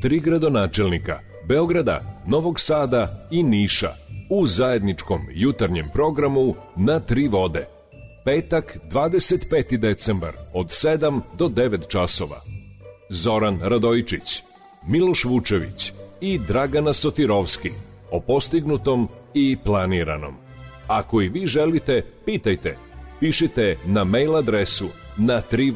tri gradonačelnika Beograda, Novog Sada i Niša u zajedničkom jutarnjem programu na tri vode. Petak 25. decembar od 7 do 9 časova. Zoran Radojičić, Miloš Vučević i Dragana Sotirovski o postignutom i planiranom. Ako i vi želite, pitajte. Pišite na mail adresu na tri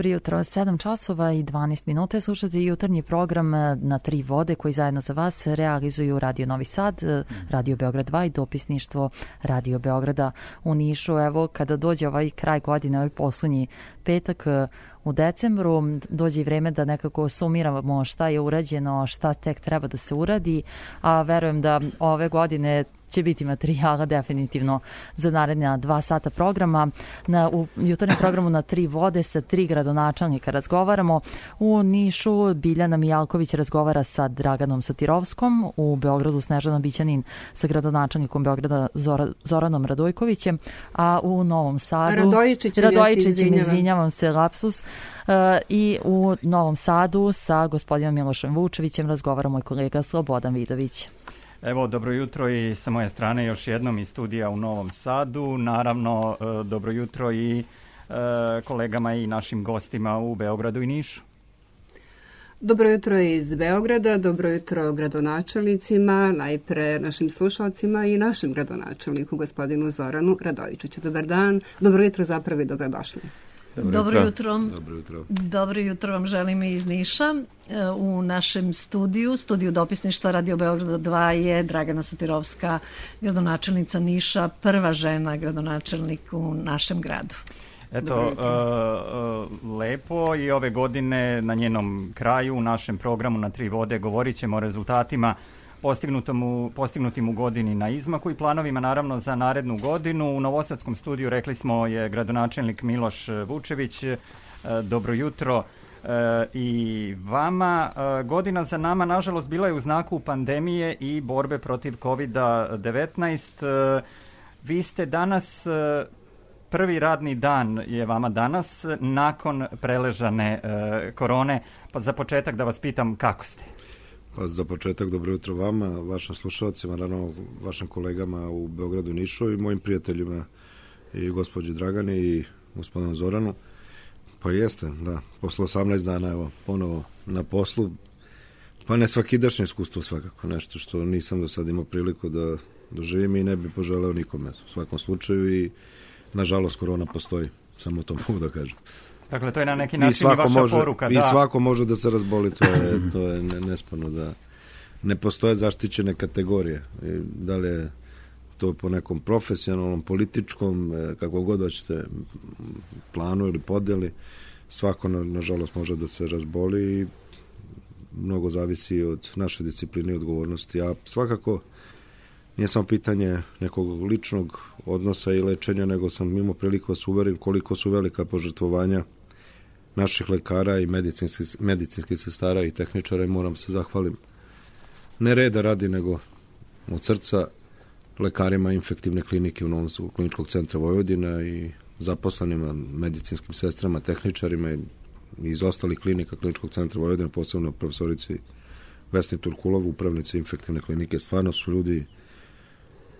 Dobro jutro, 7 časova i 12 minuta slušate jutarnji program eh, na tri vode koji zajedno za vas realizuju Radio Novi Sad, eh, Radio Beograd 2 i dopisništvo Radio Beograda u Nišu. Evo, kada dođe ovaj kraj godine, ovaj poslednji petak eh, u decembru, dođe i vreme da nekako sumiramo šta je urađeno, šta tek treba da se uradi, a verujem da ove godine će biti materijala definitivno za naredna dva sata programa. Na, u jutarnjem programu na tri vode sa tri gradonačelnika razgovaramo. U Nišu Biljana Mijalković razgovara sa Draganom Satirovskom, u Beogradu Snežana Bićanin sa gradonačelnikom Beograda Zora, Zoranom Radojkovićem, a u Novom Sadu... Radojičićem, Radojičićem ja izvinjavam se, lapsus. Uh, I u Novom Sadu sa gospodinom Milošem Vučevićem razgovara moj kolega Slobodan Vidović. Evo, dobro jutro i sa moje strane još jednom iz studija u Novom Sadu. Naravno, uh, dobro jutro i uh, kolegama i našim gostima u Beogradu i Nišu. Dobro jutro iz Beograda, dobro jutro gradonačelnicima, najpre našim slušalcima i našem gradonačelniku, gospodinu Zoranu Radovićiću. Dobar dan, dobro jutro zapravo i dobrodošli. Dobro, Dobro jutro. Dobro jutro. Dobro jutro vam želim iz Niša. E, u našem studiju, studiju dopisništva Radio Beograda 2 je Dragana Sutirovska, gradonačelnica Niša, prva žena gradonačelnik u našem gradu. Eto, uh, uh, lepo i ove godine na njenom kraju u našem programu na Tri vode govorit ćemo o rezultatima postignutom u, postignutim u godini na izmaku i planovima naravno za narednu godinu. U Novosadskom studiju rekli smo je gradonačelnik Miloš Vučević. Uh, dobro jutro uh, i vama. Uh, godina za nama, nažalost, bila je u znaku pandemije i borbe protiv COVID-19. Vi ste danas prvi radni dan je vama danas nakon preležane e, korone. Pa za početak da vas pitam kako ste? Pa za početak dobro jutro vama, vašim slušalcima, naravno vašim kolegama u Beogradu, Nišu i mojim prijateljima i gospođi Dragani i gospodinu Zoranu. Pa jeste, da. Posle 18 dana, evo, ponovo na poslu. Pa ne svakidašnje iskustvo svakako, nešto što nisam do sad imao priliku da doživim i ne bi poželeo nikome u svakom slučaju i nažalost korona postoji, samo to mogu da kažem. Dakle, to je na neki način i, vaša može, poruka. I da. svako može da se razboli, to je, to je nesporno da ne postoje zaštićene kategorije. I da li je to po nekom profesionalnom, političkom, e, kako god hoćete, planu ili podeli, svako, na, nažalost, može da se razboli i mnogo zavisi od naše discipline i odgovornosti. A svakako, nije samo pitanje nekog ličnog odnosa i lečenja, nego sam imao priliku da se uverim koliko su velika požrtvovanja naših lekara i medicinskih, medicinskih sestara i tehničara i moram se zahvalim ne reda radi, nego od srca lekarima infektivne klinike u Novom kliničkog centra Vojvodina i zaposlenima, medicinskim sestrama, tehničarima i iz ostalih klinika kliničkog centra Vojvodina, posebno profesorici Vesni Turkulov, upravnici infektivne klinike. Stvarno su ljudi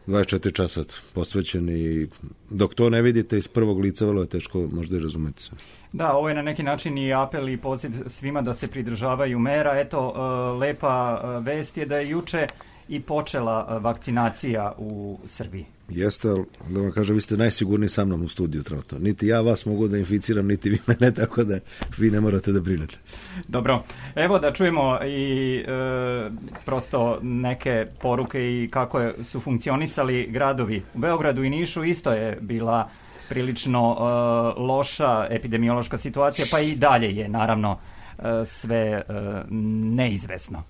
24 časa posvećeni i dok to ne vidite iz prvog lica, vrlo je teško možda i razumeti se. Da, ovo je na neki način i apel i poziv svima da se pridržavaju mera. Eto, uh, lepa uh, vest je da je juče i počela uh, vakcinacija u Srbiji. Jeste, ali da vam kažem, vi ste najsigurniji sa mnom u studiju Troto. Niti ja vas mogu da inficiram, niti vi mene, tako da vi ne morate da brinete. Dobro, evo da čujemo i e, prosto neke poruke i kako je, su funkcionisali gradovi. U Beogradu i Nišu isto je bila prilično e, loša epidemiološka situacija, pa i dalje je naravno e, sve e, neizvesno.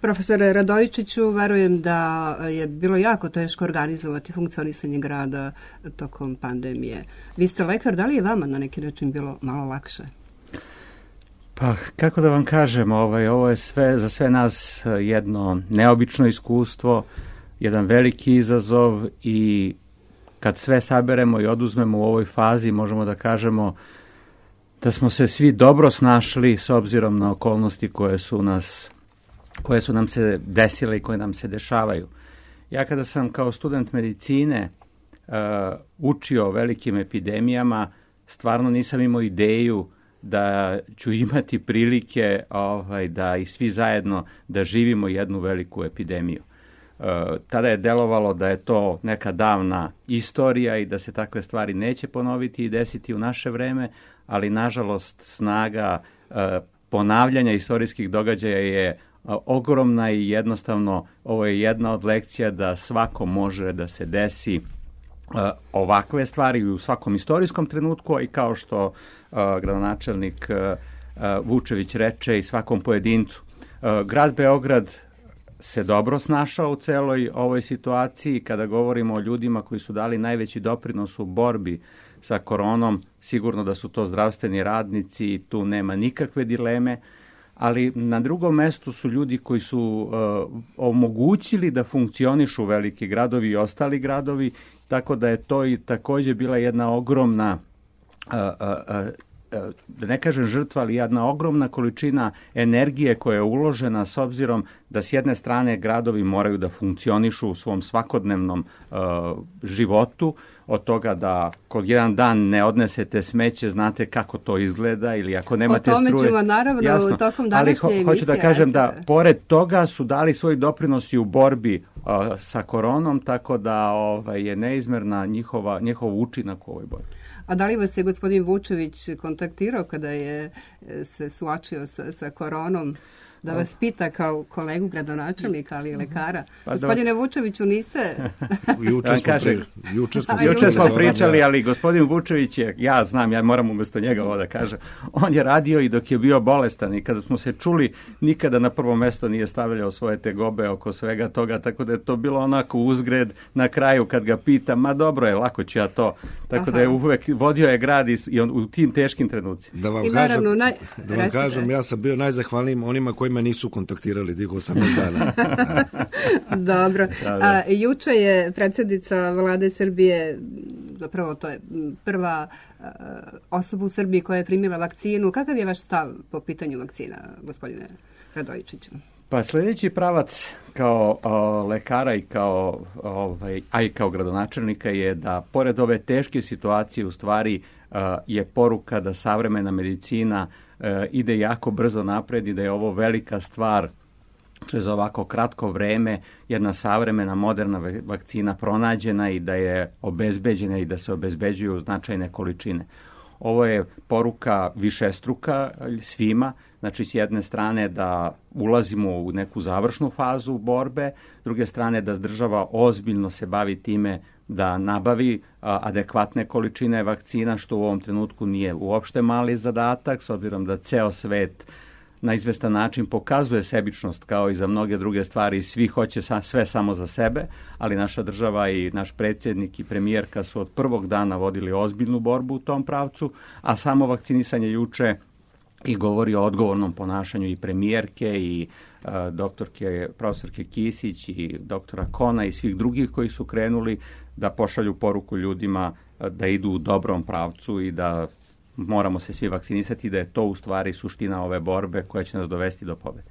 Profesore Radojičiću, verujem da je bilo jako teško organizovati funkcionisanje grada tokom pandemije. Vi ste lekar, da li je vama na neki način bilo malo lakše? Pa, kako da vam kažem, ovaj, ovo je sve, za sve nas jedno neobično iskustvo, jedan veliki izazov i kad sve saberemo i oduzmemo u ovoj fazi, možemo da kažemo da smo se svi dobro snašli s obzirom na okolnosti koje su nas koje su nam se desile i koje nam se dešavaju. Ja kada sam kao student medicine uh, učio o velikim epidemijama, stvarno nisam imao ideju da ću imati prilike ovaj, da i svi zajedno da živimo jednu veliku epidemiju. Tada je delovalo da je to neka davna istorija i da se takve stvari neće ponoviti i desiti u naše vreme, ali nažalost snaga uh, ponavljanja istorijskih događaja je ogromna i jednostavno ovo je jedna od lekcija da svako može da se desi ovakve stvari u svakom istorijskom trenutku i kao što gradonačelnik Vučević reče i svakom pojedincu. Grad Beograd se dobro snašao u celoj ovoj situaciji. Kada govorimo o ljudima koji su dali najveći doprinos u borbi sa koronom, sigurno da su to zdravstveni radnici i tu nema nikakve dileme, ali na drugom mestu su ljudi koji su uh, omogućili da funkcionišu veliki gradovi i ostali gradovi, tako da je to i takođe bila jedna ogromna uh, uh, da ne kažem žrtva, ali jedna ogromna količina energije koja je uložena s obzirom da s jedne strane gradovi moraju da funkcionišu u svom svakodnevnom uh, životu, od toga da kod jedan dan ne odnesete smeće, znate kako to izgleda ili ako nemate struje. O tome struje, ćemo naravno jasno, tokom današnje ali ho, hoću da kažem da pored toga su dali svoj doprinos i u borbi uh, sa koronom, tako da ovaj, je neizmerna njihova, njihov učinak u ovoj borbi. A da li vas je gospodin Vučević kontaktirao kada je e, se suočio sa, sa koronom? Da vas pita kao kolegu gradonačelnika, ali i lekara. Pa Gospodine Vučeviću, niste... juče, smo pri, juče smo, juče smo pričali, ali gospodin Vučević je, ja znam, ja moram umesto njega ovo da kažem, on je radio i dok je bio bolestan i kada smo se čuli, nikada na prvo mesto nije stavljao svoje tegobe oko svega toga, tako da je to bilo onako uzgred na kraju kad ga pita, ma dobro je, lako ću ja to. Tako Aha. da je uvek vodio je grad i, i on, u tim teškim trenucima. Da vam, I naravno, kažem, naj... da vam kažem, ja sam bio najzahvalnijim onima koji me nisu kontaktirali tih 18 dana. Dobro. Da, da. A, juče je predsjednica vlade Srbije, zapravo to je prva osoba u Srbiji koja je primila vakcinu. Kakav je vaš stav po pitanju vakcina, gospodine Radojičiću? Pa sledeći pravac kao o, lekara i kao ovaj a i kao gradonačelnika je da pored ove teške situacije u stvari a, je poruka da savremena medicina ide jako brzo napred i da je ovo velika stvar što je za ovako kratko vreme jedna savremena moderna vakcina pronađena i da je obezbeđena i da se obezbeđuju značajne količine. Ovo je poruka višestruka svima, znači s jedne strane da ulazimo u neku završnu fazu borbe, s druge strane da država ozbiljno se bavi time da nabavi adekvatne količine vakcina, što u ovom trenutku nije uopšte mali zadatak, s obzirom da ceo svet na izvestan način pokazuje sebičnost kao i za mnoge druge stvari i svi hoće sa, sve samo za sebe, ali naša država i naš predsjednik i premijerka su od prvog dana vodili ozbiljnu borbu u tom pravcu, a samo vakcinisanje juče i govori o odgovornom ponašanju i premijerke i uh, doktorke, profesorke Kisić i doktora Kona i svih drugih koji su krenuli da pošalju poruku ljudima da idu u dobrom pravcu i da moramo se svi vakcinisati da je to u stvari suština ove borbe koja će nas dovesti do pobede.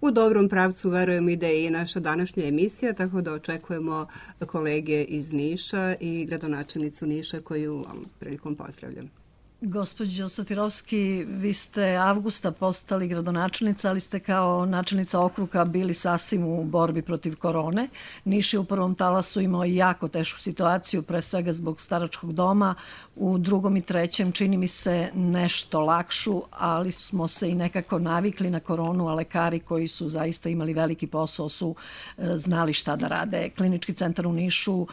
U dobrom pravcu verujem i da je i naša današnja emisija, tako da očekujemo kolege iz Niša i gradonačelnicu Niša koju prilikom pozdravljam. Gospođo Sotirovski, vi ste avgusta postali gradonačelnica, ali ste kao načelnica okruga bili sasvim u borbi protiv korone. Niš je u prvom talasu imao jako tešku situaciju, pre svega zbog staračkog doma. U drugom i trećem čini mi se nešto lakšu, ali smo se i nekako navikli na koronu, a lekari koji su zaista imali veliki posao su e, znali šta da rade. Klinički centar u Nišu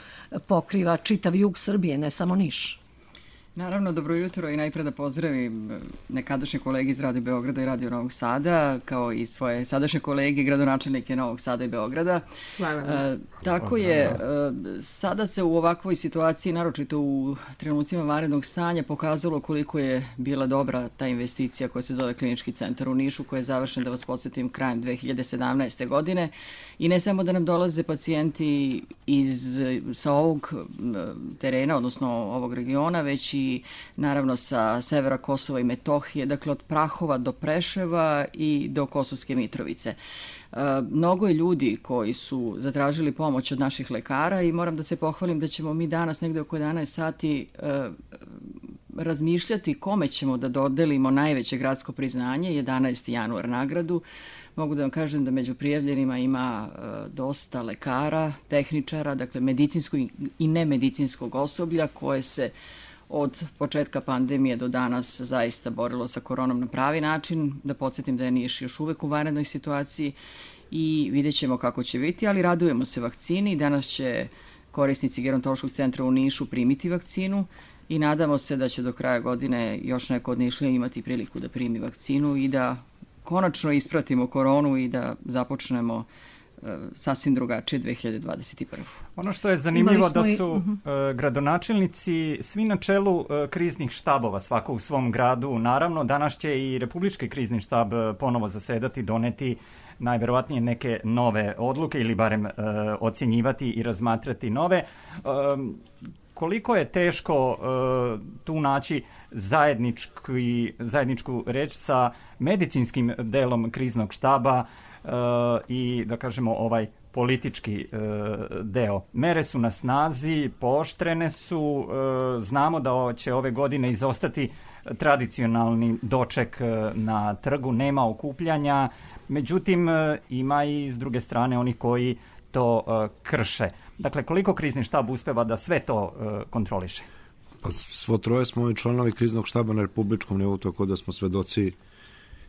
pokriva čitav jug Srbije, ne samo Niš. Naravno, dobro jutro i najpre da pozdravim e, nekadašnje kolege iz Radio Beograda i Radio Novog Sada, kao i svoje sadašnje kolege, gradonačelnike Novog Sada i Beograda. Hvala. E, tako Hvala. je, e, sada se u ovakvoj situaciji, naročito u trenucima varednog stanja, pokazalo koliko je bila dobra ta investicija koja se zove Klinički centar u Nišu, koja je završen, da vas podsjetim, krajem 2017. godine. I ne samo da nam dolaze pacijenti iz, sa ovog terena, odnosno ovog regiona, već i naravno sa severa Kosova i Metohije, dakle od Prahova do Preševa i do Kosovske Mitrovice. E, mnogo je ljudi koji su zatražili pomoć od naših lekara i moram da se pohvalim da ćemo mi danas negde oko 11 sati e, razmišljati kome ćemo da dodelimo najveće gradsko priznanje, 11. januar nagradu. Mogu da vam kažem da među prijavljenima ima e, dosta lekara, tehničara, dakle medicinskog i nemedicinskog osoblja koje se od početka pandemije do danas zaista borilo sa koronom na pravi način. Da podsjetim da je Niš još uvek u vanrednoj situaciji i vidjet ćemo kako će biti, ali radujemo se vakcini. Danas će korisnici gerontološkog centra u Nišu primiti vakcinu i nadamo se da će do kraja godine još neko od Nišlija imati priliku da primi vakcinu i da konačno ispratimo koronu i da započnemo sasvim drugačije 2021. Ono što je zanimljivo da su uh -huh. gradonačelnici svi na čelu kriznih štabova svako u svom gradu. Naravno, danas će i Republički krizni štab ponovo zasedati, doneti najverovatnije neke nove odluke ili barem uh, ocjenjivati i razmatrati nove. Um, koliko je teško uh, tu naći zajednički, zajedničku reč sa medicinskim delom kriznog štaba uh, i da kažemo ovaj politički uh, deo. Mere su na snazi, pooštrene su, uh, znamo da će ove godine izostati tradicionalni doček na trgu, nema okupljanja, međutim ima i s druge strane onih koji to krše. Dakle, koliko krizni štab uspeva da sve to kontroliše? Pa svo troje smo i članovi kriznog štaba na republičkom nivou, tako da smo svedoci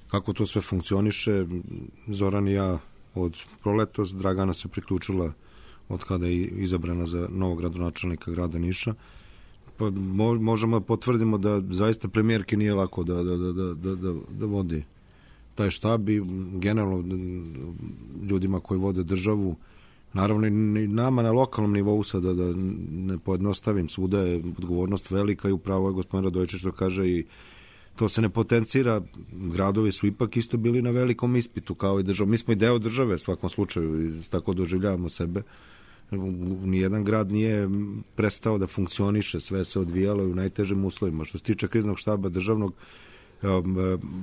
kako to sve funkcioniše. Zoran i ja od proletos, Dragana se priključila od kada je izabrana za novog gradonačelnika grada Niša. Pa možemo da potvrdimo da zaista premijerke nije lako da, da, da, da, da, da, da vodi taj štab i generalno ljudima koji vode državu Naravno i nama na lokalnom nivou sada da ne pojednostavim, svuda je odgovornost velika i upravo je gospodin Radojičić što kaže i to se ne potencira, gradovi su ipak isto bili na velikom ispitu kao i država. Mi smo i deo države u svakom slučaju i tako doživljavamo sebe. Nijedan grad nije prestao da funkcioniše, sve se odvijalo u najtežim uslovima. Što se tiče kriznog štaba državnog,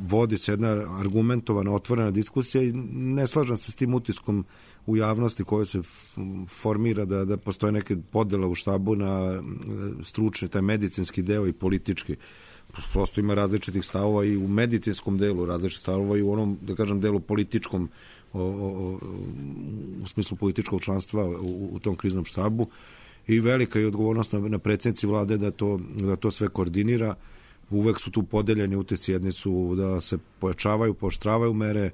vodi se jedna argumentovana, otvorena diskusija i ne slažem se s tim utiskom u javnosti koja se formira da, da postoje neke podela u štabu na stručni, taj medicinski deo i politički. Prosto ima različitih stavova i u medicinskom delu, različitih stavova i u onom, da kažem, delu političkom, o, o, u smislu političkog članstva u, u tom kriznom štabu i velika je odgovornost na, na predsjednici vlade da to, da to sve koordinira. Uvek su tu podeljeni utisci, jedni su da se pojačavaju, poštravaju mere,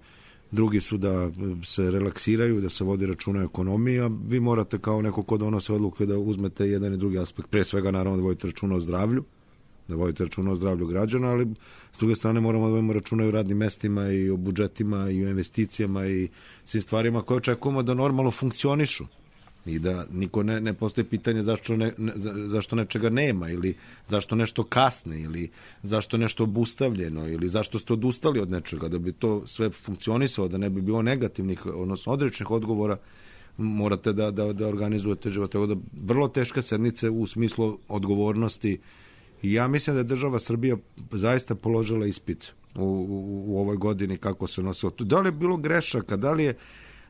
drugi su da se relaksiraju, da se vodi računa o ekonomiji, a vi morate kao neko ko donose odluke da uzmete jedan i drugi aspekt. Pre svega naravno da vodite računa o zdravlju, da vodite računa o zdravlju građana, ali s druge strane moramo da vodimo računa i o radnim mestima i o budžetima i o investicijama i svim stvarima koje očekujemo da normalno funkcionišu. I da niko ne, ne postoje pitanje zašto, ne, ne, zašto nečega nema ili zašto nešto kasne ili zašto nešto obustavljeno ili zašto ste odustali od nečega. Da bi to sve funkcionisalo da ne bi bilo negativnih odnosno odrečnih odgovora morate da, da, da organizujete život. Tako da vrlo teške sednice u smislu odgovornosti i ja mislim da je država Srbija zaista položila ispit u, u, u ovoj godini kako se nosilo. Da li je bilo grešaka, da li je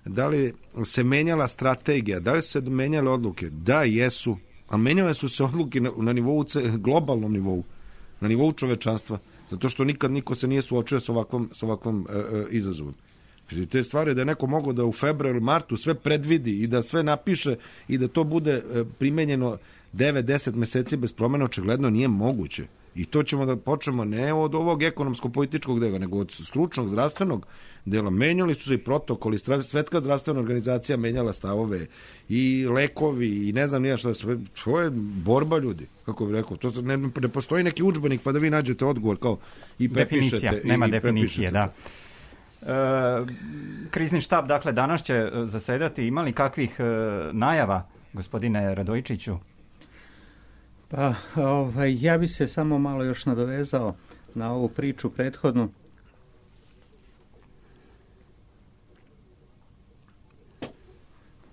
da li se menjala strategija, da li su se menjale odluke? Da, jesu. A menjale su se odluke na, na nivou, globalnom nivou, na nivou čovečanstva, zato što nikad niko se nije suočio sa ovakvom, sa ovakvom e, e, izazovom. Te stvari da je neko mogao da u februaru, martu sve predvidi i da sve napiše i da to bude e, primenjeno 9-10 meseci bez promena, očigledno nije moguće. I to ćemo da počnemo ne od ovog ekonomsko-političkog dela, nego od stručnog, zdravstvenog dela. Menjali su se i protokoli, svetska zdravstvena organizacija menjala stavove i lekovi i ne znam nija šta, sve, to je borba ljudi, kako bih rekao. To ne, ne postoji neki učbenik pa da vi nađete odgovor kao i prepišete. Definicija, nema i, definicije, da. E, krizni štab, dakle, danas će e, zasedati. Imali kakvih e, najava, gospodine Radojičiću? Pa, ovaj, ja bi se samo malo još nadovezao na ovu priču prethodnu.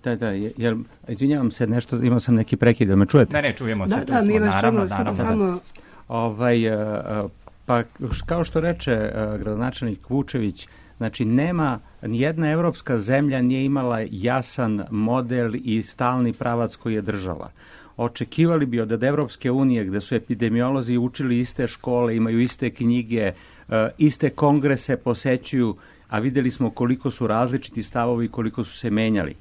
Da, da, jer, izvinjavam se, nešto, imao sam neki prekid, da me čujete? Ne, ne, čujemo se. Da, da, mi vas čujemo, samo... samo... Ovaj, pa, kao što reče gradonačelnik Vučević, Znači, nema, nijedna evropska zemlja nije imala jasan model i stalni pravac koji je držala očekivali bi od Evropske unije gde su epidemiolozi učili iste škole, imaju iste knjige, e, iste kongrese posećuju, a videli smo koliko su različiti stavovi i koliko su se menjali.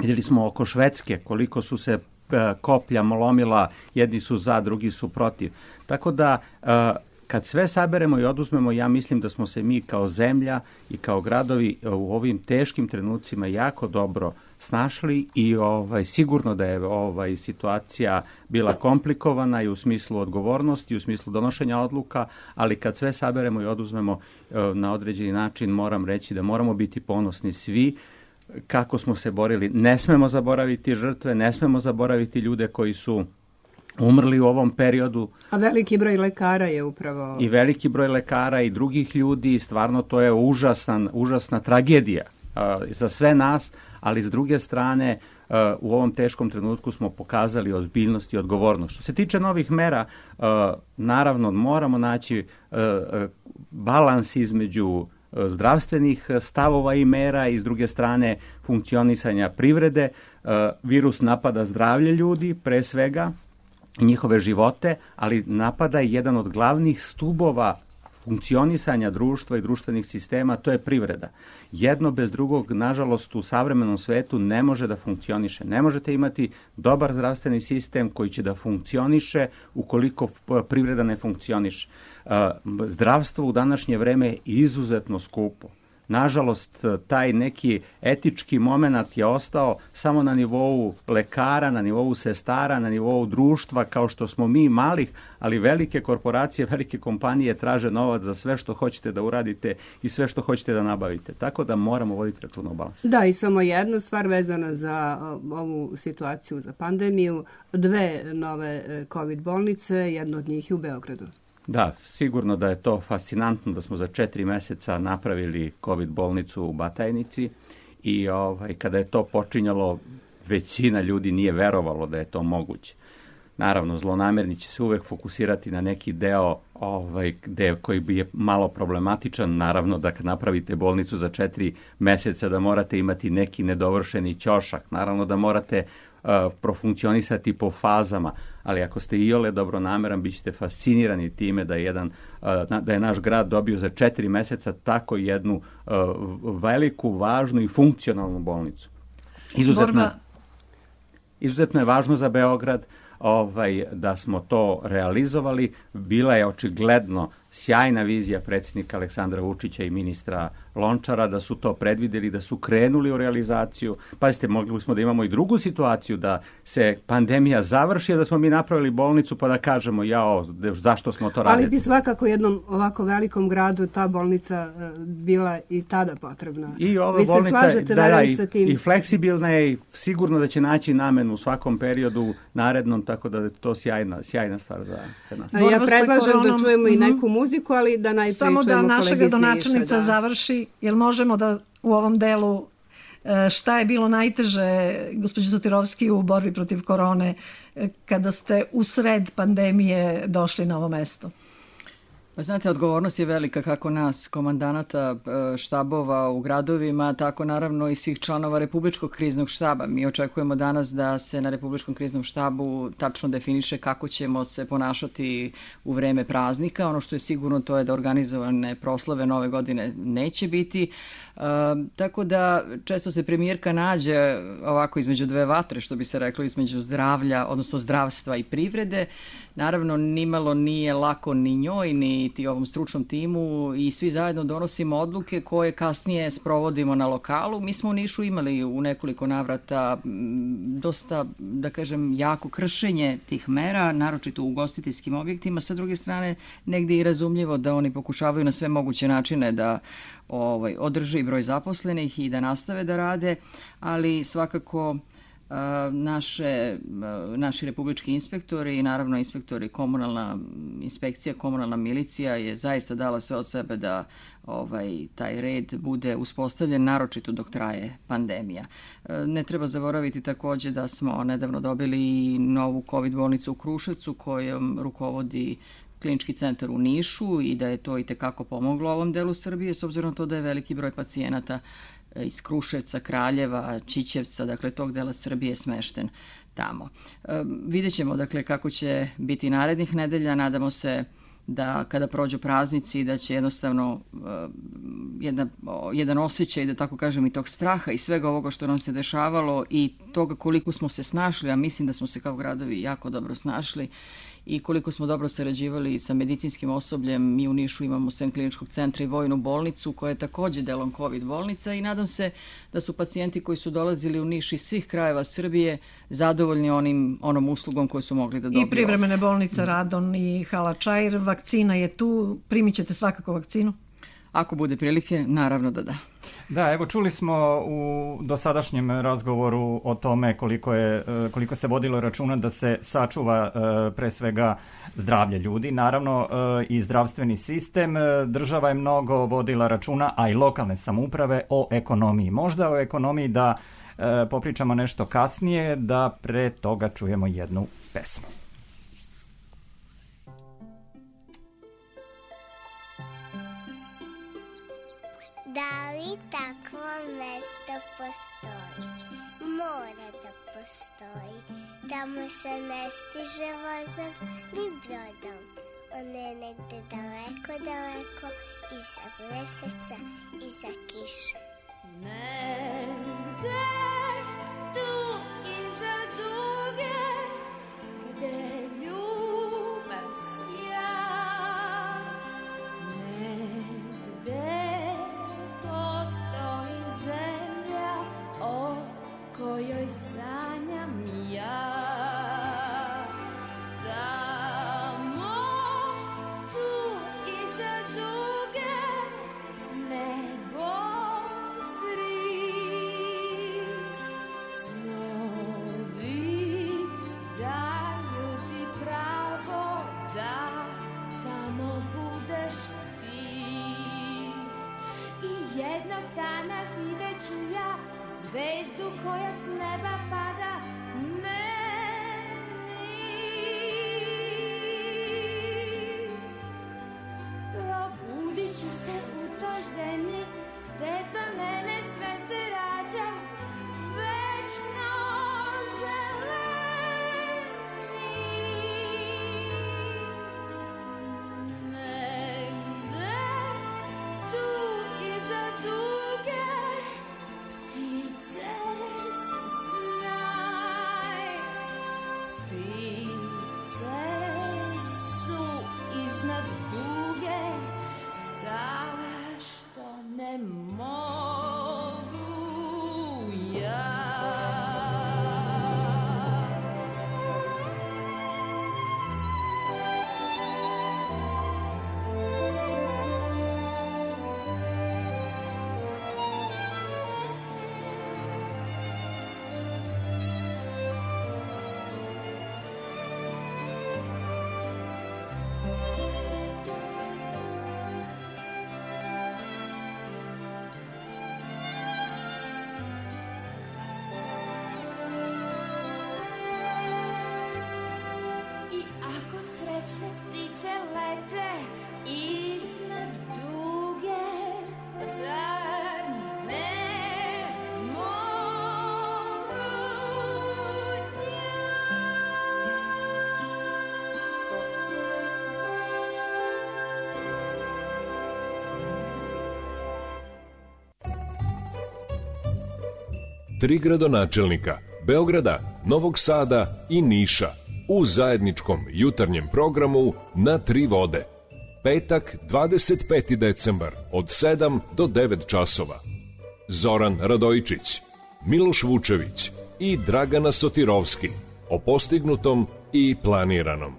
Videli smo oko Švedske koliko su se e, koplja molomila, jedni su za, drugi su protiv. Tako da e, kad sve saberemo i oduzmemo, ja mislim da smo se mi kao zemlja i kao gradovi u ovim teškim trenucima jako dobro snašli i ovaj sigurno da je ovaj situacija bila komplikovana i u smislu odgovornosti, i u smislu donošenja odluka, ali kad sve saberemo i oduzmemo e, na određeni način, moram reći da moramo biti ponosni svi kako smo se borili. Ne smemo zaboraviti žrtve, ne smemo zaboraviti ljude koji su umrli u ovom periodu. A veliki broj lekara je upravo... I veliki broj lekara i drugih ljudi, stvarno to je užasna, užasna tragedija uh, za sve nas, ali s druge strane uh, u ovom teškom trenutku smo pokazali ozbiljnost i odgovornost. Što se tiče novih mera, uh, naravno moramo naći balans između zdravstvenih stavova i mera i s druge strane funkcionisanja privrede. Virus napada zdravlje ljudi pre svega, njihove živote, ali napada i jedan od glavnih stubova funkcionisanja društva i društvenih sistema, to je privreda. Jedno bez drugog, nažalost, u savremenom svetu ne može da funkcioniše. Ne možete imati dobar zdravstveni sistem koji će da funkcioniše ukoliko privreda ne funkcioniše. Zdravstvo u današnje vreme je izuzetno skupo. Nažalost, taj neki etički moment je ostao samo na nivou lekara, na nivou sestara, na nivou društva, kao što smo mi malih, ali velike korporacije, velike kompanije traže novac za sve što hoćete da uradite i sve što hoćete da nabavite. Tako da moramo voditi računa o balansu. Da, i samo jedna stvar vezana za ovu situaciju, za pandemiju. Dve nove e, COVID bolnice, jedna od njih je u Beogradu. Da, sigurno da je to fascinantno da smo za četiri meseca napravili COVID bolnicu u Batajnici i ovaj, kada je to počinjalo, većina ljudi nije verovalo da je to moguće. Naravno, zlonamerni će se uvek fokusirati na neki deo ovaj, deo koji bi je malo problematičan. Naravno, da kad napravite bolnicu za četiri meseca, da morate imati neki nedovršeni ćošak. Naravno, da morate uh, profunkcionisati po fazama, ali ako ste iole dobronameran, bit ćete fascinirani time da je, jedan, uh, da je naš grad dobio za četiri meseca tako jednu uh, veliku, važnu i funkcionalnu bolnicu. Izuzetno, izuzetno je važno za Beograd, ovaj, da smo to realizovali. Bila je očigledno sjajna vizija predsjednika Aleksandra Vučića i ministra Lončara da su to predvideli, da su krenuli u realizaciju. Pazite, mogli smo da imamo i drugu situaciju, da se pandemija završi, da smo mi napravili bolnicu pa da kažemo jao, zašto smo to radili. Ali bi svakako jednom ovako velikom gradu ta bolnica e, bila i tada potrebna. I ova Vi bolnica, se slažete, da, da, i, sa tim? i fleksibilna je i sigurno da će naći namenu u svakom periodu narednom, tako da je to sjajna, sjajna stvar za sve nas. Ja predlažem da čujemo i neku muziku, ali da najprije Samo da naša gradonačelnica da. završi, jel možemo da u ovom delu e, šta je bilo najteže, gospođo Sotirovski, u borbi protiv korone, e, kada ste u sred pandemije došli na ovo mesto? Pa znate, odgovornost je velika kako nas, komandanata e, štabova u gradovima, tako naravno i svih članova Republičkog kriznog štaba. Mi očekujemo danas da se na Republičkom kriznom štabu tačno definiše kako ćemo se ponašati u vreme praznika. Ono što je sigurno to je da organizovane proslave nove godine neće biti. Tako da često se premijerka nađe ovako između dve vatre, što bi se reklo, između zdravlja, odnosno zdravstva i privrede. Naravno, nimalo nije lako ni njoj, ni ti ovom stručnom timu i svi zajedno donosimo odluke koje kasnije sprovodimo na lokalu. Mi smo u Nišu imali u nekoliko navrata dosta, da kažem, jako kršenje tih mera, naročito u ugostiteljskim objektima. Sa druge strane, negde i razumljivo da oni pokušavaju na sve moguće načine da ovaj, održe i broj zaposlenih i da nastave da rade, ali svakako naše, naši republički inspektori i naravno inspektori komunalna inspekcija, komunalna milicija je zaista dala sve od sebe da ovaj taj red bude uspostavljen naročito dok traje pandemija. Ne treba zaboraviti takođe da smo nedavno dobili novu COVID bolnicu u Kruševcu kojom rukovodi klinički centar u Nišu i da je to i tekako pomoglo ovom delu Srbije s obzirom to da je veliki broj pacijenata iz Kruševca, Kraljeva, Čićevca, dakle tog dela Srbije smešten tamo. E, vidjet ćemo dakle kako će biti narednih nedelja, nadamo se da kada prođu praznici da će jednostavno uh, jedna, jedan osjećaj, da tako kažem, i tog straha i svega ovoga što nam se dešavalo i toga koliko smo se snašli, a mislim da smo se kao gradovi jako dobro snašli i koliko smo dobro sarađivali sa medicinskim osobljem. Mi u Nišu imamo sem kliničkog centra i vojnu bolnicu koja je takođe delom COVID bolnica i nadam se da su pacijenti koji su dolazili u Niš iz svih krajeva Srbije zadovoljni onim, onom uslugom koju su mogli da dobiju. I privremene bolnice Radon i Hala Čajr, vakcina je tu, primit ćete svakako vakcinu? Ako bude prilike, naravno da da. Da, evo čuli smo u dosadašnjem razgovoru o tome koliko, je, e, koliko se vodilo računa da se sačuva e, pre svega zdravlje ljudi, naravno e, i zdravstveni sistem. Država je mnogo vodila računa, a i lokalne samouprave o ekonomiji. Možda o ekonomiji da popričamo nešto kasnije, da pre toga čujemo jednu pesmu. Da li takvo mesto postoji? Mora da postoji. Tamo se ne stiže vozom ni brodom. On je negde daleko, daleko, iza meseca, iza kiše. Negde tu iza duge, gde kojoj sanjam ja tri gradonačelnika Beograda, Novog Sada i Niša u zajedničkom jutarnjem programu na tri vode. Petak 25. decembar od 7 do 9 časova. Zoran Radojičić, Miloš Vučević i Dragana Sotirovski o postignutom i planiranom.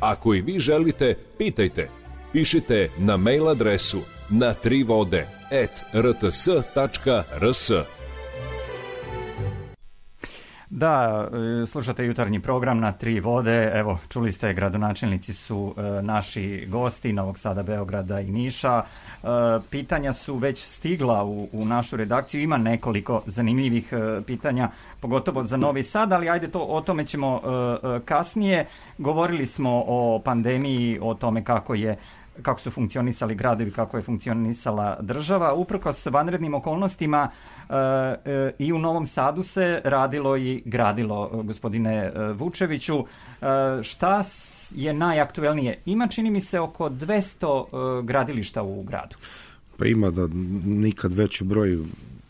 Ako i vi želite, pitajte. Pišite na mail adresu na trivode at rts.rs. Da, e, slušate jutarnji program na tri vode. Evo, čuli ste, gradonačelnici su e, naši gosti Novog Sada, Beograda i Niša. E, pitanja su već stigla u, u našu redakciju. Ima nekoliko zanimljivih e, pitanja, pogotovo za Novi Sad, ali ajde to, o tome ćemo e, e, kasnije. Govorili smo o pandemiji, o tome kako je kako su funkcionisali gradovi, kako je funkcionisala država. Uprkos vanrednim okolnostima i u Novom Sadu se radilo i gradilo, e, gospodine Vučeviću. Šta je najaktuelnije? Ima, čini mi se, oko 200 gradilišta u gradu. Pa ima da nikad veći broj,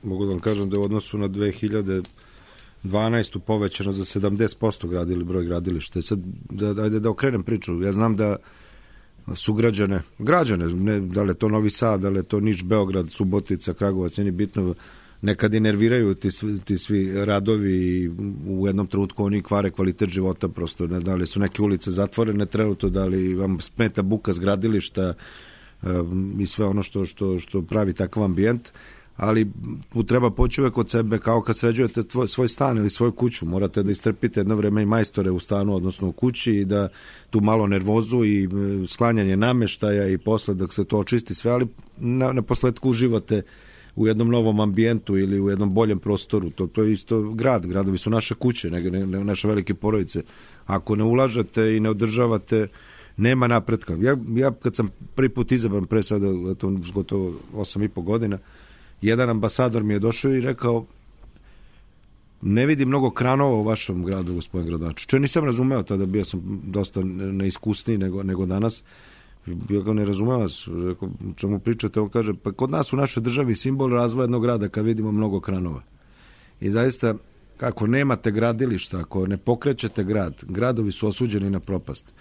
mogu da vam kažem da je u odnosu na 2000 12 povećano za 70% gradili broj gradilišta. Sad, da, ajde da okrenem priču. Ja znam da sugrađane, građane, ne, da li je to Novi Sad, da li je to Niš, Beograd, Subotica, Kragovac, nije bitno, nekad i nerviraju ti, ti svi radovi i u jednom trenutku oni kvare kvalitet života prosto, ne, da li su neke ulice zatvorene trenutno, da li vam smeta buka zgradilišta um, i sve ono što, što, što pravi takav ambijent, ali treba poći uvek od sebe kao kad sređujete tvoj, svoj stan ili svoju kuću, morate da istrpite jedno vreme i majstore u stanu, odnosno u kući i da tu malo nervozu i e, sklanjanje nameštaja i posle dok se to očisti sve, ali na, na posledku uživate u jednom novom ambijentu ili u jednom boljem prostoru. To, to je isto grad, gradovi su naše kuće, ne, ne, ne, naše velike porodice. Ako ne ulažete i ne održavate, nema napretka. Ja, ja kad sam prvi put izabran pre sada, to gotovo 8 i po godina, jedan ambasador mi je došao i rekao ne vidi mnogo kranova u vašem gradu, gospodin Gradaču. Čo nisam razumeo tada, bio sam dosta neiskusniji nego, nego danas. Bio ga ne razumeo vas, rekao, čemu pričate, on kaže, pa kod nas u našoj državi simbol razvoja jednog grada kad vidimo mnogo kranova. I zaista, kako nemate gradilišta, ako ne pokrećete grad, gradovi su osuđeni na propast.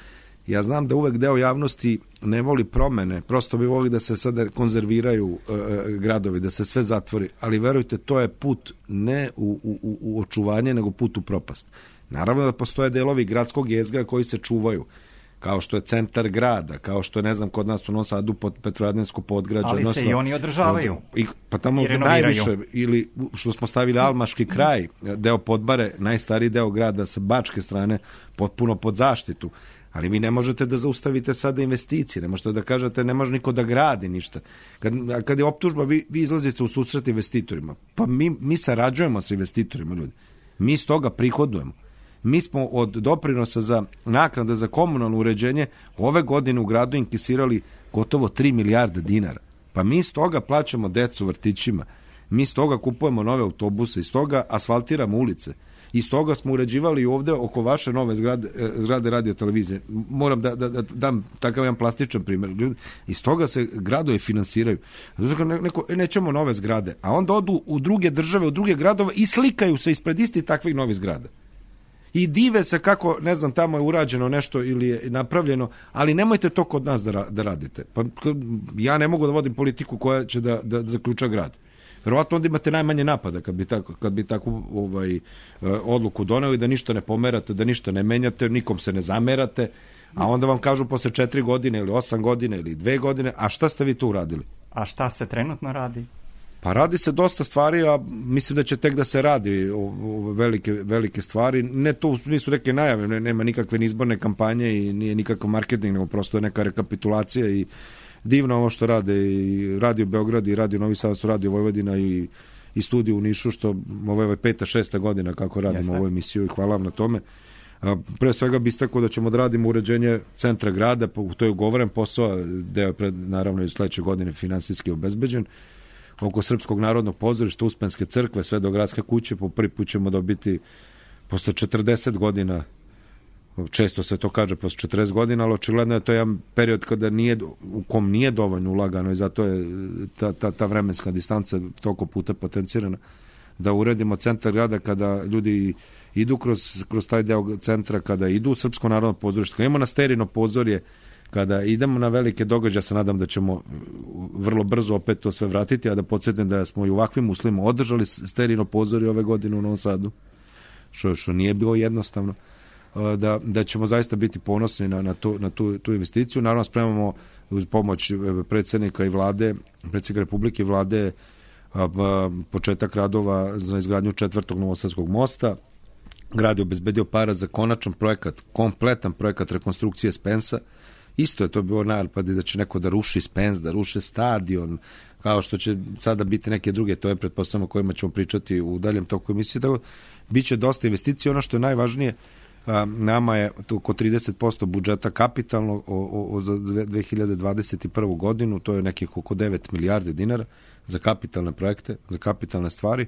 Ja znam da uvek deo javnosti ne voli promene, prosto bi voli da se sada konzerviraju e, e, gradovi, da se sve zatvori, ali verujte, to je put ne u, u, u očuvanje, nego put u propast. Naravno da postoje delovi gradskog jezgra koji se čuvaju, kao što je centar grada, kao što je, ne znam, kod nas u Novom Sadu pod Petrovadensko podgrađe. Ali odnosno, se i oni održavaju. I, pa tamo najviše, ili što smo stavili Almaški kraj, deo Podbare, najstariji deo grada sa bačke strane, potpuno pod zaštitu ali vi ne možete da zaustavite sada investicije, ne možete da kažete ne može niko da gradi ništa. Kad, kad je optužba, vi, vi izlazite u susret investitorima. Pa mi, mi sarađujemo sa investitorima, ljudi. Mi iz toga prihodujemo. Mi smo od doprinosa za naknade za komunalno uređenje ove godine u gradu inkisirali gotovo 3 milijarde dinara. Pa mi iz toga plaćamo decu vrtićima. Mi iz toga kupujemo nove autobuse, iz toga asfaltiramo ulice. Iz toga smo uređivali ovde oko vaše nove zgrade, e, zgrade radio televizije. Moram da, da, da dam takav jedan plastičan primjer. Iz toga se gradovi finansiraju. Zato neko, e, nećemo nove zgrade, a onda odu u druge države, u druge gradove i slikaju se ispred isti takvih novih zgrada i dive se kako, ne znam, tamo je urađeno nešto ili je napravljeno, ali nemojte to kod nas da, da radite. Pa, ja ne mogu da vodim politiku koja će da, da zaključa grad. Verovatno onda imate najmanje napada kad bi, tako, kad bi takvu ovaj, e, odluku doneli da ništa ne pomerate, da ništa ne menjate, nikom se ne zamerate, a onda vam kažu posle četiri godine ili osam godine ili dve godine, a šta ste vi tu uradili? A šta se trenutno radi? Pa radi se dosta stvari, a mislim da će tek da se radi o, o velike, velike stvari. Ne to u smislu neke najave, ne, nema nikakve ni izborne kampanje i nije nikakav marketing, nego prosto je neka rekapitulacija i divno ovo što rade i Radio Beograd i Radio Novi Sad su Radio Vojvodina i, i studiju u Nišu, što ovo je peta, šesta godina kako radimo Jeste. ovu emisiju i hvala vam na tome. A, pre svega bi istakao da ćemo da radimo uređenje centra grada, to je ugovoren posao, deo pred, naravno i sledeće godine finansijski obezbeđen oko Srpskog narodnog pozorišta, Uspenske crkve, sve do gradske kuće, po prvi put ćemo dobiti posle 40 godina često se to kaže posle 40 godina, ali očigledno je to jedan period kada nije, u kom nije dovoljno ulagano i zato je ta, ta, ta vremenska distanca toliko puta potencirana da uredimo centar grada kada ljudi idu kroz, kroz taj deo centra, kada idu u Srpsko narodno pozorište, kada imamo na sterino pozorje, kada idemo na velike događaje, se nadam da ćemo vrlo brzo opet to sve vratiti, a da podsjetim da smo i u ovakvim uslovima održali sterino pozorje ove godine u Novom Sadu, što, što nije bilo jednostavno da, da ćemo zaista biti ponosni na, na, tu, na tu, tu investiciju. Naravno, spremamo uz pomoć e, predsednika i vlade, predsednika Republike i vlade početak radova za izgradnju četvrtog novosadskog mosta. Grad je obezbedio para za konačan projekat, kompletan projekat rekonstrukcije Spensa. Isto je to bilo najpad da će neko da ruši Spens, da ruše stadion, kao što će sada biti neke druge, to je pretpostavljamo kojima ćemo pričati u daljem toku emisije. Tako, biće dosta investicija. Ono što je najvažnije, nama je oko 30% budžeta kapitalno o, o, za 2021. godinu, to je nekih oko 9 milijardi dinara za kapitalne projekte, za kapitalne stvari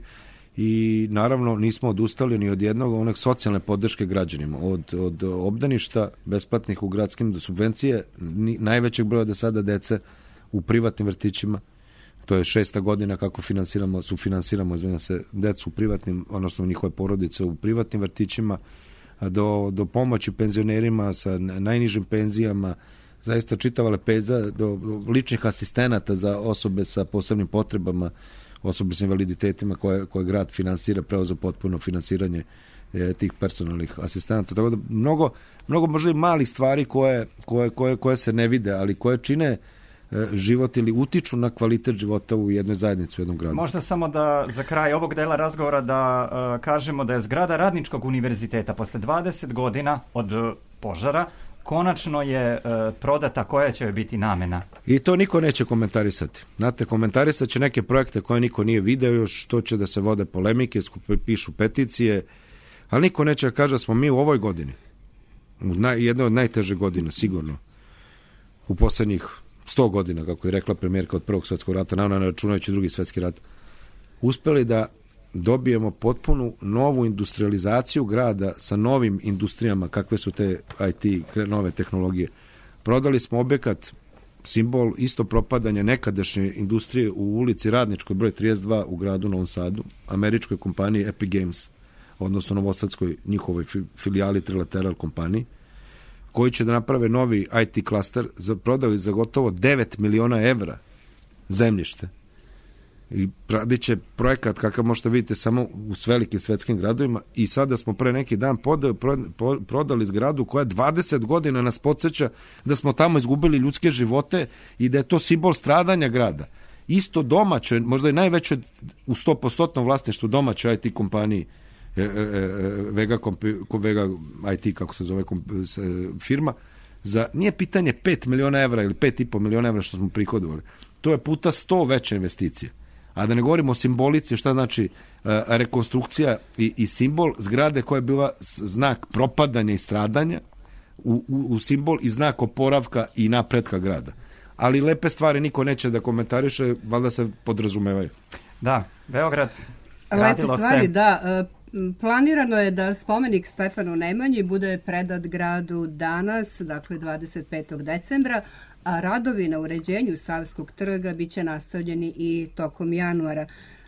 i naravno nismo odustali ni od jednog onog socijalne podrške građanima. Od, od obdaništa besplatnih u gradskim do subvencije ni, najvećeg broja do sada dece u privatnim vrtićima. To je šesta godina kako finansiramo, sufinansiramo izvinjam se, decu u privatnim, odnosno njihove porodice u privatnim vrtićima do, do pomoći penzionerima sa najnižim penzijama, zaista čitava lepeza do, do ličnih asistenata za osobe sa posebnim potrebama, osobe sa invaliditetima koje, koje grad finansira, preozo potpuno finansiranje e, tih personalnih asistenata. Tako da mnogo, mnogo možda i malih stvari koje, koje, koje, koje se ne vide, ali koje čine e, život ili utiču na kvalitet života u jednoj zajednici, u jednom gradu. Možda samo da za kraj ovog dela razgovora da uh, kažemo da je zgrada Radničkog univerziteta posle 20 godina od požara konačno je uh, prodata koja će joj biti namena. I to niko neće komentarisati. Znate, komentarisat će neke projekte koje niko nije video još, to će da se vode polemike, skupe, pišu peticije, ali niko neće da kaže da smo mi u ovoj godini, u naj, jednoj od najteže godina, sigurno, u poslednjih 100 godina, kako je rekla premijerka od Prvog svetskog rata, naravno računajući drugi svetski rat, uspeli da dobijemo potpunu novu industrializaciju grada sa novim industrijama, kakve su te IT, nove tehnologije. Prodali smo objekat, simbol isto propadanja nekadašnje industrije u ulici Radničkoj broj 32 u gradu Novom Sadu, američkoj kompaniji Epic Games, odnosno novosadskoj njihovoj filijali Trilateral kompaniji, koji će da naprave novi IT klaster, prodali za gotovo 9 miliona evra zemljište. I radit će projekat kakav možete vidite samo u velikim svetskim gradovima i sada smo pre neki dan podali, prodali zgradu koja 20 godina nas podsjeća da smo tamo izgubili ljudske živote i da je to simbol stradanja grada. Isto domaće, možda i najveće u 100% vlasništvu domaće IT kompaniji E, e, e, Vega, Vega IT, kako se zove firma, za, nije pitanje 5 miliona evra ili 5,5 miliona evra što smo prihodovali. To je puta 100 veće investicije. A da ne govorimo o simbolici, šta znači rekonstrukcija i, i simbol zgrade koja je bila znak propadanja i stradanja u, u, u simbol i znak oporavka i napretka grada. Ali lepe stvari niko neće da komentariše, valjda se podrazumevaju. Da, Beograd Lepe stvari, se. da. Planirano je da spomenik Stefanu Nemanji bude predat gradu danas, dakle 25. decembra, a radovi na uređenju Savskog trga biće nastavljeni i tokom januara.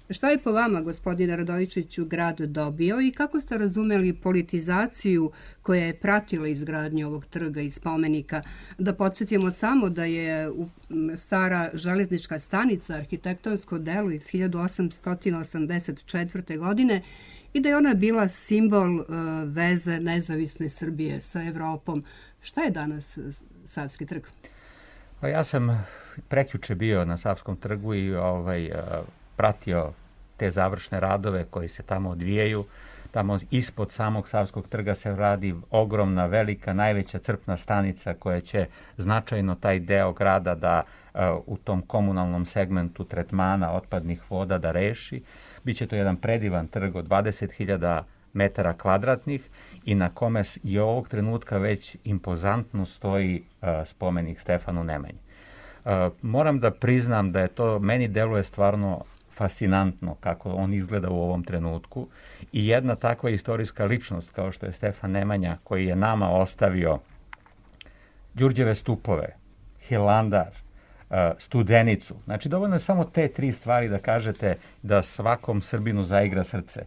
Šta je po vama, gospodine Radovičiću, grad dobio i kako ste razumeli politizaciju koja je pratila izgradnje ovog trga i spomenika? Da podsjetimo samo da je stara železnička stanica arhitektonsko delo iz 1884. godine i da je ona bila simbol uh, veze nezavisne Srbije sa Evropom. Šta je danas uh, Savski trg? Pa ja sam prekjuče bio na Savskom trgu i ovaj, uh, pratio te završne radove koji se tamo odvijaju. Tamo ispod samog Savskog trga se radi ogromna, velika, najveća crpna stanica koja će značajno taj deo grada da uh, u tom komunalnom segmentu tretmana otpadnih voda da reši. Biće to jedan predivan trg od 20.000 metara kvadratnih i na kome i ovog trenutka već impozantno stoji uh, spomenik Stefanu Nemanji. Uh, moram da priznam da je to, meni deluje stvarno fascinantno kako on izgleda u ovom trenutku i jedna takva istorijska ličnost kao što je Stefan Nemanja koji je nama ostavio Đurđeve stupove, Hilandar, studenicu. Znači, dovoljno je samo te tri stvari da kažete da svakom Srbinu zaigra srce.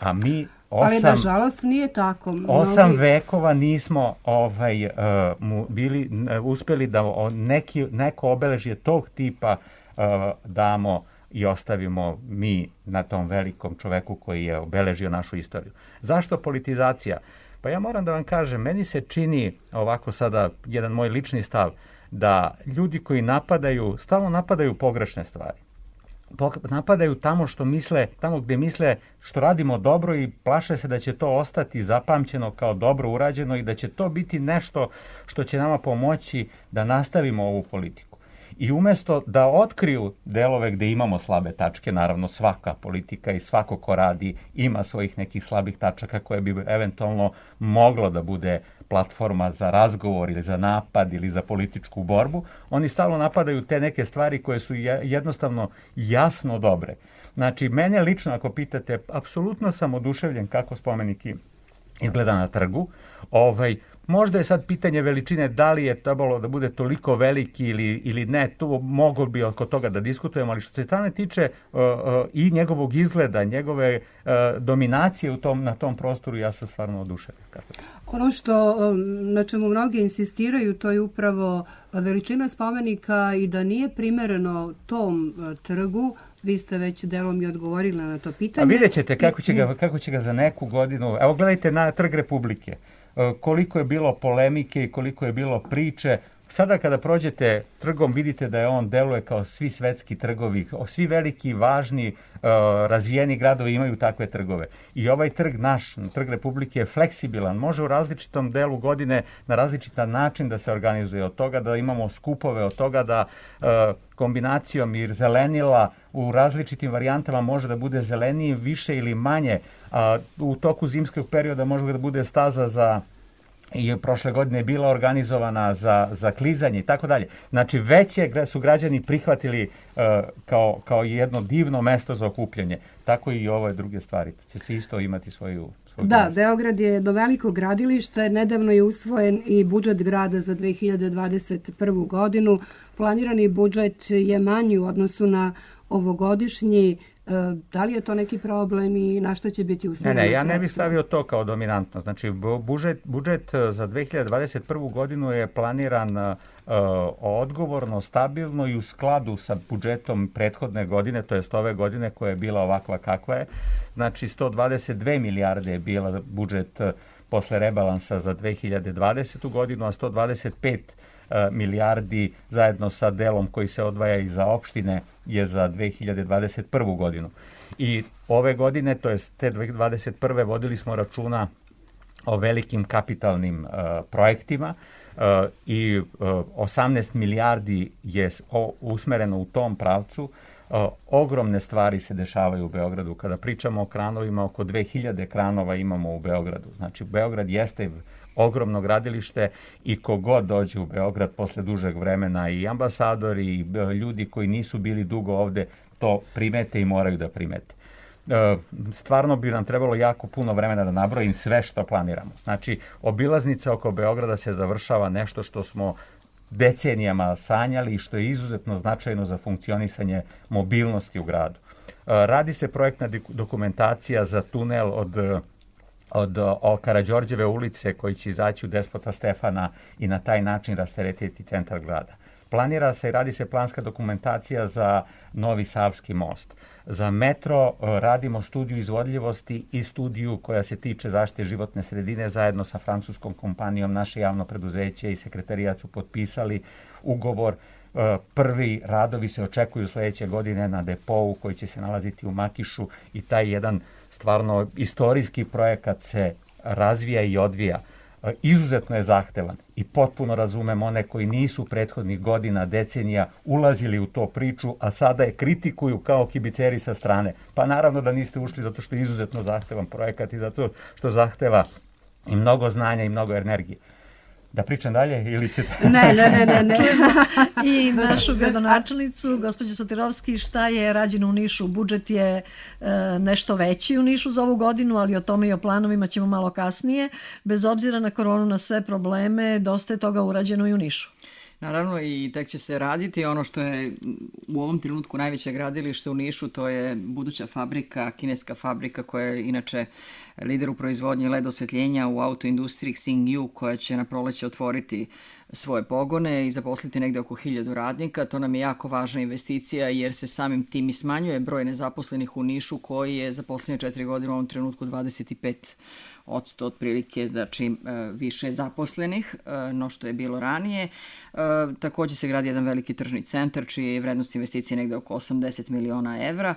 A mi osam, Ali nažalost nije tako. Mnogi... Osam vekova nismo ovaj, uh, mu bili, uh, uspeli da neki, neko obeležje tog tipa uh, damo i ostavimo mi na tom velikom čoveku koji je obeležio našu istoriju. Zašto politizacija? Pa ja moram da vam kažem, meni se čini ovako sada jedan moj lični stav, da ljudi koji napadaju, stalno napadaju pogrešne stvari. Napadaju tamo što misle, tamo gde misle što radimo dobro i plaše se da će to ostati zapamćeno kao dobro urađeno i da će to biti nešto što će nama pomoći da nastavimo ovu politiku. I umesto da otkriju delove gde imamo slabe tačke, naravno svaka politika i svako ko radi ima svojih nekih slabih tačaka koje bi eventualno moglo da bude platforma za razgovor ili za napad ili za političku borbu, oni stalno napadaju te neke stvari koje su jednostavno jasno dobre. Znači, mene lično, ako pitate, apsolutno sam oduševljen kako spomeniki izgleda na trgu. Ovaj, Možda je sad pitanje veličine da li je trebalo da bude toliko veliki ili, ili ne, to mogo bi oko toga da diskutujemo, ali što se strane tiče uh, uh, i njegovog izgleda, njegove uh, dominacije u tom, na tom prostoru, ja sam stvarno oduševljen. Ono što um, na čemu mnogi insistiraju, to je upravo veličina spomenika i da nije primereno tom uh, trgu, vi ste već delom i odgovorili na to pitanje. A vidjet ćete kako će ga, kako će ga za neku godinu, evo gledajte na Trg Republike. Koliko je bilo polemike i koliko je bilo priče, sada kada prođete trgom vidite da je on deluje kao svi svetski trgovi, svi veliki, važni, uh, razvijeni gradovi imaju takve trgove. I ovaj trg naš, trg Republike je fleksibilan, može u različitom delu godine na različitan način da se organizuje. Od toga da imamo skupove, od toga da uh, kombinacijom i zelenila u različitim varijantama može da bude zeleniji više ili manje, u toku zimskog perioda može da bude staza za i prošle godine je bila organizovana za, za klizanje i tako dalje. Znači, veće su građani prihvatili uh, kao, kao jedno divno mesto za okupljanje. Tako i ove druge stvari. Će se isto imati svoju Da. Beograd je do velikog gradilišta, nedavno je usvojen i budžet grada za 2021. godinu. Planirani budžet je manji u odnosu na ovogodišnji da li je to neki problem i na što će biti usmjereno Ne, ne, ja ne bih stavio to kao dominantno. Znači, budžet, budžet e, za 2021. godinu je planiran uh, odgovorno, stabilno i u skladu sa budžetom prethodne godine, to jest ove godine koja je bila ovakva kakva je. Znači, 122 milijarde je bila budžet posle rebalansa za 2020. godinu, a 125 E, milijardi zajedno sa delom koji se odvaja i za opštine je za 2021. godinu. I ove godine, to je te 2021. vodili smo računa o velikim kapitalnim uh, projektima uh, i uh, 18 milijardi je usmereno u tom pravcu. Ogromne stvari se dešavaju u Beogradu. Kada pričamo o kranovima, oko 2000 kranova imamo u Beogradu. Znači, Beograd jeste ogromno gradilište i kogod dođe u Beograd posle dužeg vremena i ambasadori i ljudi koji nisu bili dugo ovde to primete i moraju da primete. E, stvarno bi nam trebalo jako puno vremena da nabrojim sve što planiramo. Znači, obilaznica oko Beograda se završava nešto što smo decenijama sanjali i što je izuzetno značajno za funkcionisanje mobilnosti u gradu. E, radi se projektna dokumentacija za tunel od od o Karadžorđeve ulice koji će izaći u Despota Stefana i na taj način rasteretiti centar grada. Planira se i radi se planska dokumentacija za Novi Savski most. Za metro e, radimo studiju izvodljivosti i studiju koja se tiče zaštite životne sredine zajedno sa francuskom kompanijom naše javno preduzeće i sekretarijat su potpisali ugovor e, Prvi radovi se očekuju sledeće godine na depovu koji će se nalaziti u Makišu i taj jedan stvarno istorijski projekat se razvija i odvija. E, izuzetno je zahtevan i potpuno razumem one koji nisu prethodnih godina, decenija ulazili u to priču, a sada je kritikuju kao kibiceri sa strane. Pa naravno da niste ušli zato što je izuzetno zahtevan projekat i zato što zahteva i mnogo znanja i mnogo energije. Da pričam dalje ili ćete... Ne, ne, ne, ne. ne. I našu gradonačelnicu, gospođo Sotirovski, šta je rađeno u Nišu? Budžet je e, nešto veći u Nišu za ovu godinu, ali o tome i o planovima ćemo malo kasnije. Bez obzira na koronu, na sve probleme, dosta je toga urađeno i u Nišu. Naravno i tek će se raditi ono što je u ovom trenutku najveće gradilište u Nišu, to je buduća fabrika, kineska fabrika koja je inače lider u proizvodnji LED osvetljenja u autoindustriji Xingyu koja će na proleće otvoriti svoje pogone i zaposliti negde oko 1000 radnika. To nam je jako važna investicija jer se samim tim i smanjuje broj nezaposlenih u Nišu koji je za poslednje četiri godine u ovom trenutku 25 odsto otprilike, znači e, više zaposlenih e, no što je bilo ranije. E, takođe se gradi jedan veliki tržni centar čije je vrednost investicije negde oko 80 miliona evra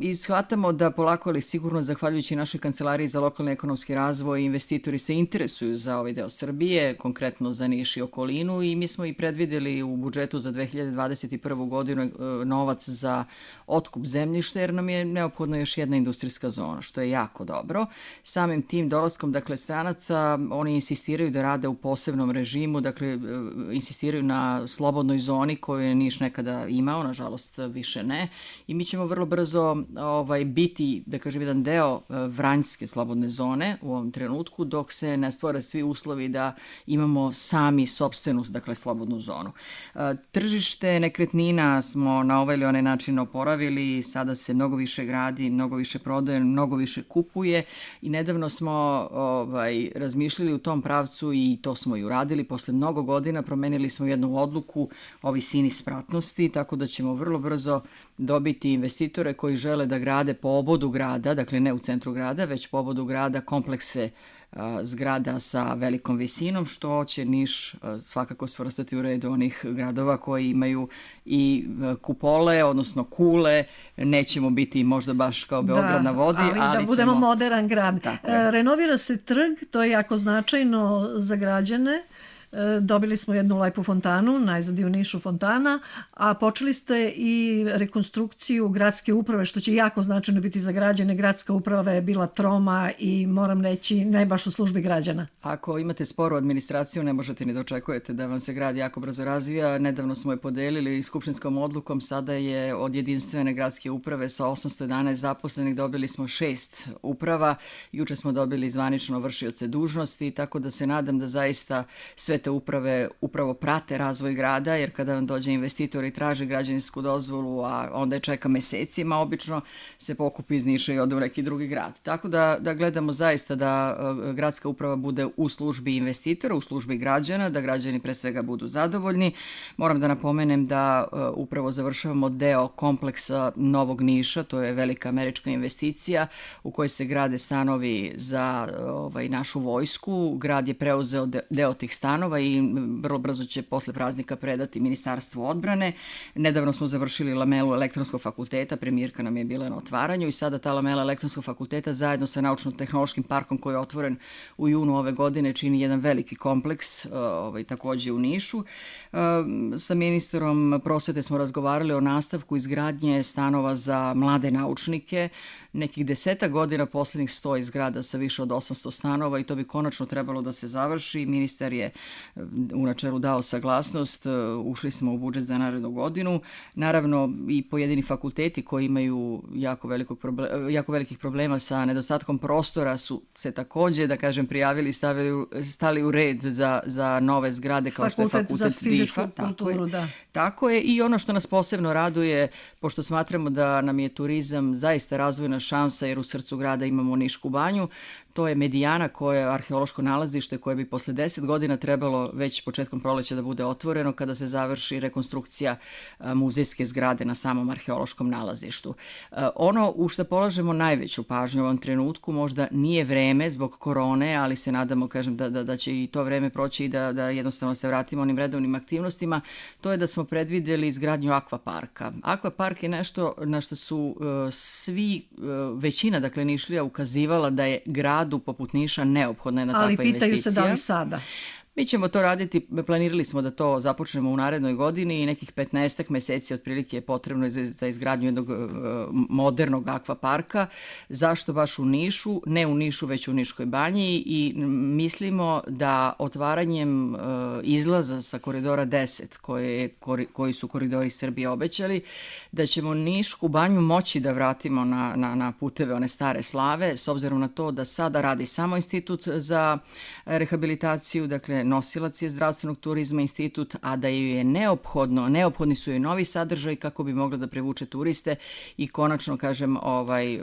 i shvatamo da polako ali sigurno zahvaljujući našoj kancelariji za lokalni ekonomski razvoj investitori se interesuju za ovaj deo Srbije, konkretno za Niš i okolinu i mi smo i predvideli u budžetu za 2021. godinu novac za otkup zemljišta jer nam je neophodna još jedna industrijska zona, što je jako dobro. Samim tim dolaskom dakle stranaca oni insistiraju da rade u posebnom režimu, dakle e, insistiraju na slobodnoj zoni koju je Niš nekada imao, nažalost više ne. I mi ćemo vrlo brzo ovaj biti da kažem jedan deo e, Vranjske slobodne zone u ovom trenutku dok se ne stvore svi uslovi da imamo sami sobstvenu dakle slobodnu zonu. E, tržište nekretnina smo na ovaj ili onaj način oporavili, sada se mnogo više gradi, mnogo više prodaje, mnogo više kupuje i nedavno smo ovaj, razmišljali u tom pravcu i to smo i uradili. Posle mnogo godina promenili smo jednu odluku o visini spratnosti, tako da ćemo vrlo brzo dobiti investitore koji žele da grade po obodu grada, dakle ne u centru grada, već po obodu grada komplekse zgrada sa velikom visinom, što će Niš svakako svrstati u redu onih gradova koji imaju i kupole, odnosno kule, nećemo biti možda baš kao Beograd da, na vodi, ali, ali da budemo ćemo... modern grad. Renovira se trg, to je jako značajno za građane. E, dobili smo jednu lepu fontanu, najzad u Nišu fontana, a počeli ste i rekonstrukciju gradske uprave, što će jako značajno biti za građane. Gradska uprava je bila troma i moram reći ne baš u službi građana. Ako imate sporu administraciju, ne možete ni da očekujete da vam se grad jako brzo razvija. Nedavno smo je podelili skupštinskom odlukom, sada je od jedinstvene gradske uprave sa 811 zaposlenih dobili smo šest uprava. Juče smo dobili zvanično vršioce dužnosti, tako da se nadam da zaista sve te uprave upravo prate razvoj grada, jer kada vam dođe investitor i traži građevinsku dozvolu, a onda je čeka mesecima, obično se pokupi iz Niša i ode u neki drugi grad. Tako da, da gledamo zaista da e, gradska uprava bude u službi investitora, u službi građana, da građani pre svega budu zadovoljni. Moram da napomenem da e, upravo završavamo deo kompleksa Novog Niša, to je velika američka investicija u kojoj se grade stanovi za ovaj, našu vojsku. Grad je preuzeo deo tih stanova stanova i vrlo brzo će posle praznika predati Ministarstvu odbrane. Nedavno smo završili lamelu elektronskog fakulteta, premijerka nam je bila na otvaranju i sada ta lamela elektronskog fakulteta zajedno sa naučno-tehnološkim parkom koji je otvoren u junu ove godine čini jedan veliki kompleks, uh, ovaj, takođe u Nišu. Uh, sa ministrom prosvete smo razgovarali o nastavku izgradnje stanova za mlade naučnike, nekih deseta godina poslednjih stoji zgrada sa više od 800 stanova i to bi konačno trebalo da se završi. Ministar je u načelu dao saglasnost, ušli smo u budžet za narednu godinu. Naravno i pojedini fakulteti koji imaju jako, velikog problem, jako velikih problema sa nedostatkom prostora su se takođe, da kažem, prijavili i stavili, stali u red za, za nove zgrade kao fakultet što je fakultet za fizičku DIFA. kulturu, tako je, da. Tako je i ono što nas posebno raduje, pošto smatramo da nam je turizam zaista razvojna šansa jer u srcu grada imamo Nišku banju, To je Medijana koje je arheološko nalazište koje bi posle 10 godina trebalo već početkom proleća da bude otvoreno kada se završi rekonstrukcija muzejske zgrade na samom arheološkom nalazištu. Ono u što polažemo najveću pažnju u ovom trenutku možda nije vreme zbog korone, ali se nadamo kažem da, da, da će i to vreme proći i da, da jednostavno se vratimo onim redovnim aktivnostima, to je da smo predvideli izgradnju akvaparka. Akvapark je nešto na što su uh, svi, većina dakle Nišlija ukazivala da je grad gradu poput Niša neophodna jedna Ali takva investicija. Ali pitaju se da li sada? Mi ćemo to raditi, planirali smo da to započnemo u narednoj godini i nekih 15 meseci otprilike je potrebno za, za izgradnju jednog uh, modernog akvaparka. Zašto baš u Nišu? Ne u Nišu, već u Niškoj banji i mislimo da otvaranjem uh, izlaza sa koridora 10, koje, koji su koridori Srbije obećali, da ćemo Nišku banju moći da vratimo na, na, na puteve one stare slave, s obzirom na to da sada radi samo institut za rehabilitaciju, dakle nosilac je zdravstvenog turizma institut, a da ju je neophodno, neophodni su joj novi sadržaj kako bi mogla da prevuče turiste i konačno, kažem, ovaj,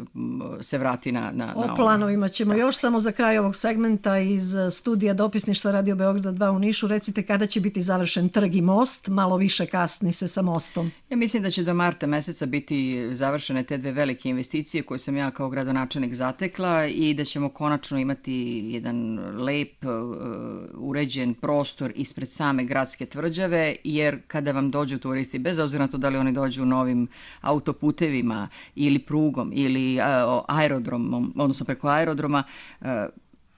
se vrati na... na, na o planovima ćemo da. još samo za kraj ovog segmenta iz studija dopisništva Radio Beograda 2 u Nišu. Recite kada će biti završen trg i most, malo više kasni se sa mostom. Ja mislim da će do marta meseca biti završene te dve velike investicije koje sam ja kao gradonačelnik zatekla i da ćemo konačno imati jedan lep, uh, uređen uređen prostor ispred same gradske tvrđave, jer kada vam dođu turisti, bez obzira na to da li oni dođu novim autoputevima ili prugom ili aerodromom, odnosno preko aerodroma,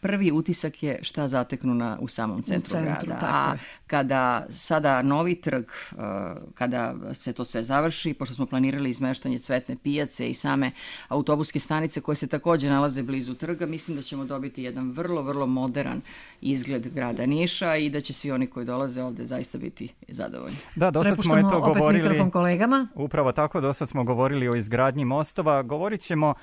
prvi utisak je šta zateknu na, u samom centru, u centru grada. A kada sada novi trg, uh, kada se to sve završi, pošto smo planirali izmeštanje cvetne pijace i same autobuske stanice koje se takođe nalaze blizu trga, mislim da ćemo dobiti jedan vrlo, vrlo modern izgled grada Niša i da će svi oni koji dolaze ovde zaista biti zadovoljni. Da, dosta smo eto govorili... kolegama. Upravo tako, dosta smo govorili o izgradnji mostova. Govorit ćemo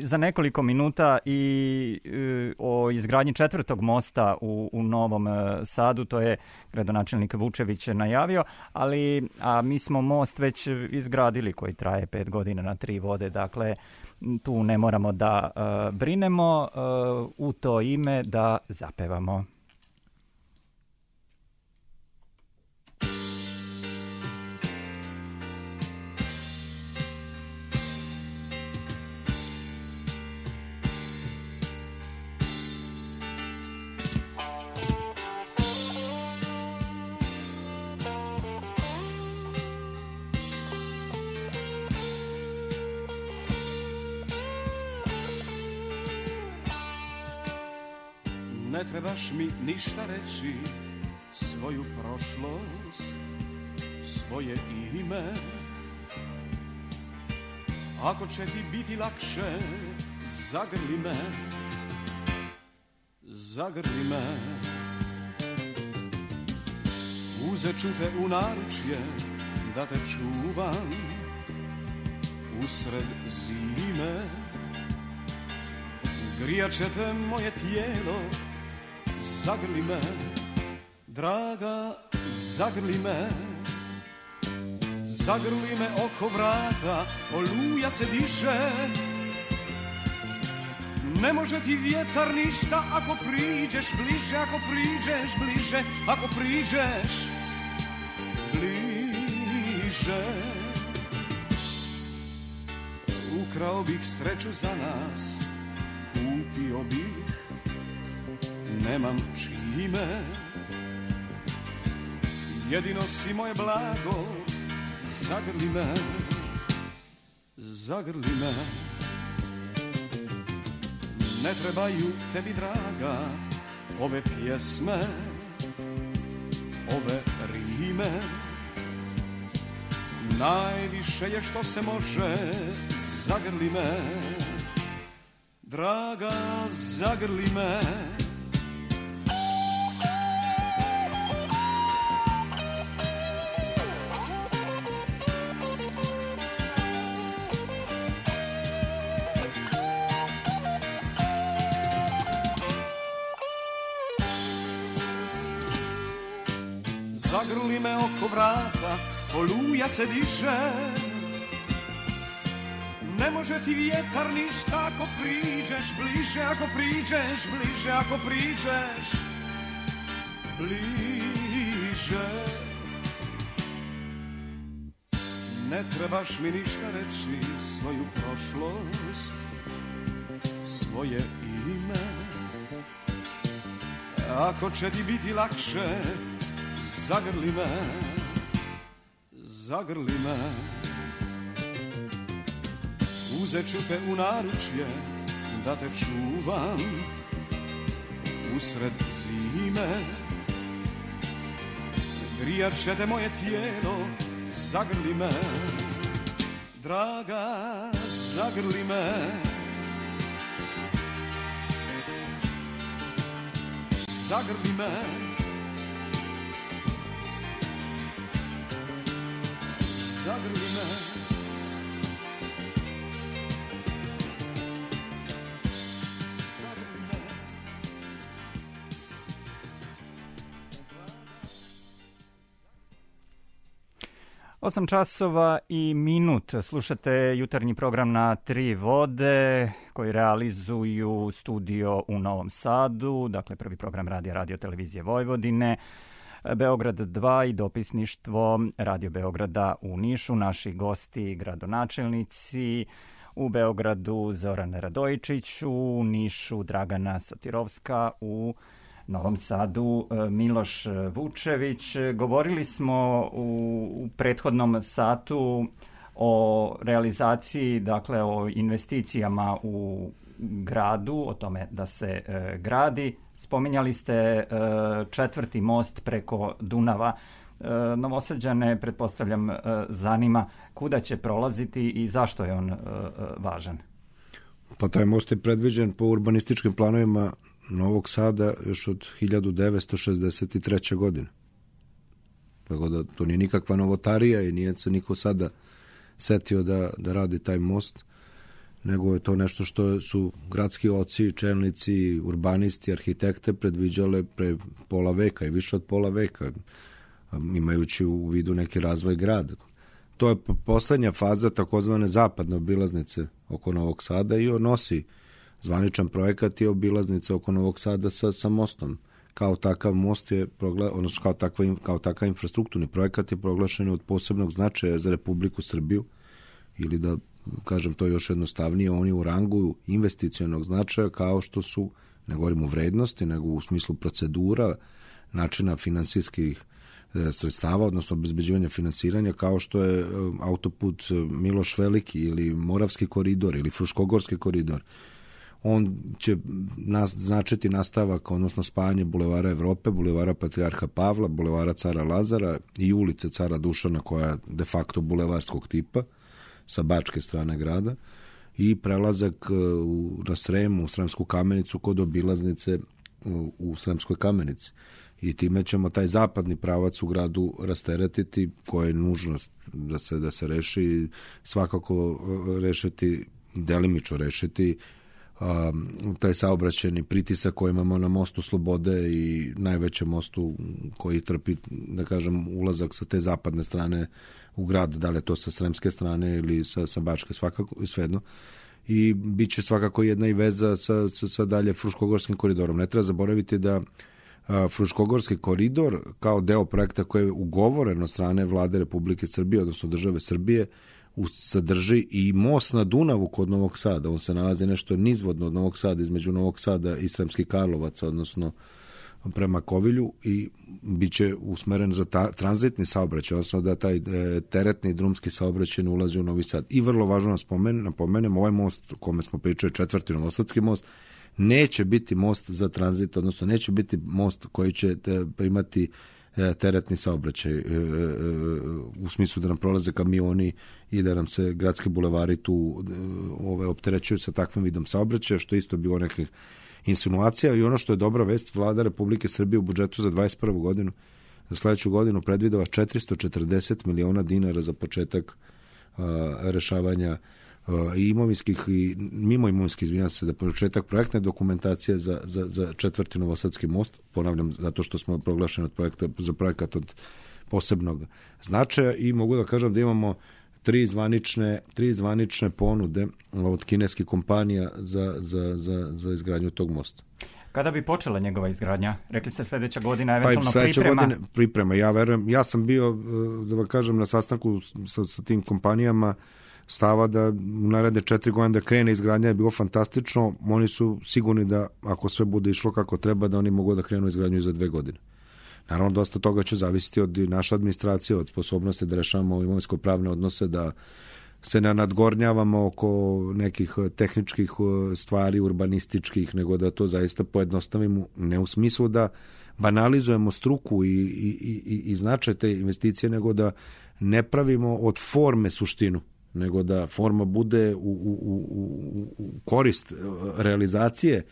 za nekoliko minuta i e, o izgradnji četvrtog mosta u, u Novom e, Sadu, to je gradonačelnik Vučević najavio, ali a mi smo most već izgradili koji traje pet godina na tri vode, dakle tu ne moramo da uh, brinemo u to ime da zapevamo. Trebaš mi ništa reći Svoju prošlost Svoje ime. Ako će ti biti lakše Zagrli me Zagrli me. Uzet ću te u naručje Da te čuvam Usred zime. Grijat će te moje tijelo Zagrli me Draga, zagrli me. Zagrli me oko vrata Oluja se diše. Ne može ti vjetar ništa Ako priđeš bliže Ako priđeš bliže Ako priđeš bliže. Ukrao bih sreću za nas Kupio bih Nemam čime. Jedino si moje blago Zagrli me Zagrli me. Ne trebaju tebi draga Ove pjesme Ove rime. Najviše je što se može Zagrli me. Draga, zagrli me se diže Ne može ti vjetar ništa ako priđeš bliže, ako priđeš bliže, ako priđeš bliže. Ne trebaš mi ništa reći svoju prošlost, svoje ime. Ako će ti biti lakše, zagrli me, zagrli me. Uzet ću te u naručje da te čuvam usred zime. Grijat će te moje tijelo, zagrli me. Draga, zagrli me. Zagrli me Zagrli me Osam časova i minut. Slušate jutarnji program na Tri vode koji realizuju studio u Novom Sadu, dakle prvi program radija Radio Televizije Vojvodine, Beograd 2 i dopisništvo Radio Beograda u Nišu, naši gosti gradonačelnici, u Beogradu Zoran Radojičić, u Nišu Dragana Sotirovska, u Novom Sadu e, Miloš Vučević. Govorili smo u, u prethodnom satu o realizaciji, dakle o investicijama u gradu, o tome da se e, gradi. Spominjali ste e, četvrti most preko Dunava. E, Novosađane, pretpostavljam, e, zanima kuda će prolaziti i zašto je on e, e, važan? Pa taj most je predviđen po urbanističkim planovima Novog Sada još od 1963. godine. Tako da to nije nikakva novotarija i nije se niko sada setio da, da radi taj most, nego je to nešto što su gradski oci, čelnici, urbanisti, arhitekte predviđale pre pola veka i više od pola veka, imajući u vidu neki razvoj grada. To je poslednja faza takozvane zapadne obilaznice oko Novog Sada i nosi zvaničan projekat i obilaznice oko Novog Sada sa, sa mostom. Kao takav most je, odnosno kao, takva, kao takav infrastrukturni projekat je proglašen od posebnog značaja za Republiku Srbiju ili da kažem to još jednostavnije, oni u rangu investicionog značaja kao što su, ne govorim u vrednosti, nego u smislu procedura, načina finansijskih sredstava, odnosno obezbeđivanja finansiranja, kao što je autoput Miloš Veliki ili Moravski koridor ili Fruškogorski koridor. on će nas, značiti nastavak, odnosno spajanje Bulevara Evrope, Bulevara Patrijarha Pavla, Bulevara Cara Lazara i ulice Cara Dušana koja je de facto bulevarskog tipa sa bačke strane grada i prelazak e, u, na Srem, u Sremsku kamenicu kod obilaznice u, u Sremskoj kamenici. I time ćemo taj zapadni pravac u gradu rasteretiti koje je nužnost da se, da se reši svakako e, rešiti delimično rešiti taj saobraćeni pritisak koji imamo na mostu Slobode i najvećem mostu koji trpi, da kažem, ulazak sa te zapadne strane u grad, da li je to sa sremske strane ili sa, sa bačke, svakako, svejedno. I bit će svakako jedna i veza sa, sa, sa dalje Fruškogorskim koridorom. Ne treba zaboraviti da a, Fruškogorski koridor kao deo projekta koji je ugovoren od strane vlade Republike Srbije, odnosno države Srbije, sadrži i most na Dunavu kod Novog Sada. On se nalazi nešto nizvodno od Novog Sada, između Novog Sada i Sremskih Karlovaca, odnosno prema Kovilju i bit će usmeren za ta, tranzitni saobraćaj, odnosno da taj e, teretni drumski saobraćaj ne ulazi u Novi Sad. I vrlo važno da spomen, napomenem, ovaj most kome smo pričali, četvrti Novosadski most, neće biti most za tranzit, odnosno neće biti most koji će primati E, teretni saobraćaj e, e, u smislu da nam prolaze kamioni i da nam se gradski bulevari tu ove, opterećuju sa takvim vidom saobraćaja, što isto bilo nekih insinuacija i ono što je dobra vest, vlada Republike Srbije u budžetu za 21. godinu za sledeću godinu predvidova 440 miliona dinara za početak a, rešavanja i imovinskih i mimo imovinskih izvinjam se da početak projektne dokumentacije za, za, za četvrti Novosadski most, ponavljam zato što smo proglašeni od projekta, za projekat od posebnog značaja i mogu da kažem da imamo tri zvanične, tri zvanične ponude od kineskih kompanija za, za, za, za izgradnju tog mosta. Kada bi počela njegova izgradnja? Rekli ste sledeća godina, eventualno pa sledeća priprema? Godine, priprema, ja verujem. Ja sam bio, da vam kažem, na sastanku sa, sa tim kompanijama stava da u naredne četiri godine da krene izgradnja je bilo fantastično. Oni su sigurni da ako sve bude išlo kako treba, da oni mogu da krenu izgradnju za dve godine. Naravno, dosta toga će zavisiti od naše administracije, od sposobnosti da rešavamo imovinsko-pravne odnose, da se ne nadgornjavamo oko nekih tehničkih uh, stvari, urbanističkih, nego da to zaista pojednostavimo, ne u smislu da banalizujemo struku i, i, i, i značaj te investicije, nego da ne pravimo od forme suštinu nego da forma bude u, u, u, u korist e, realizacije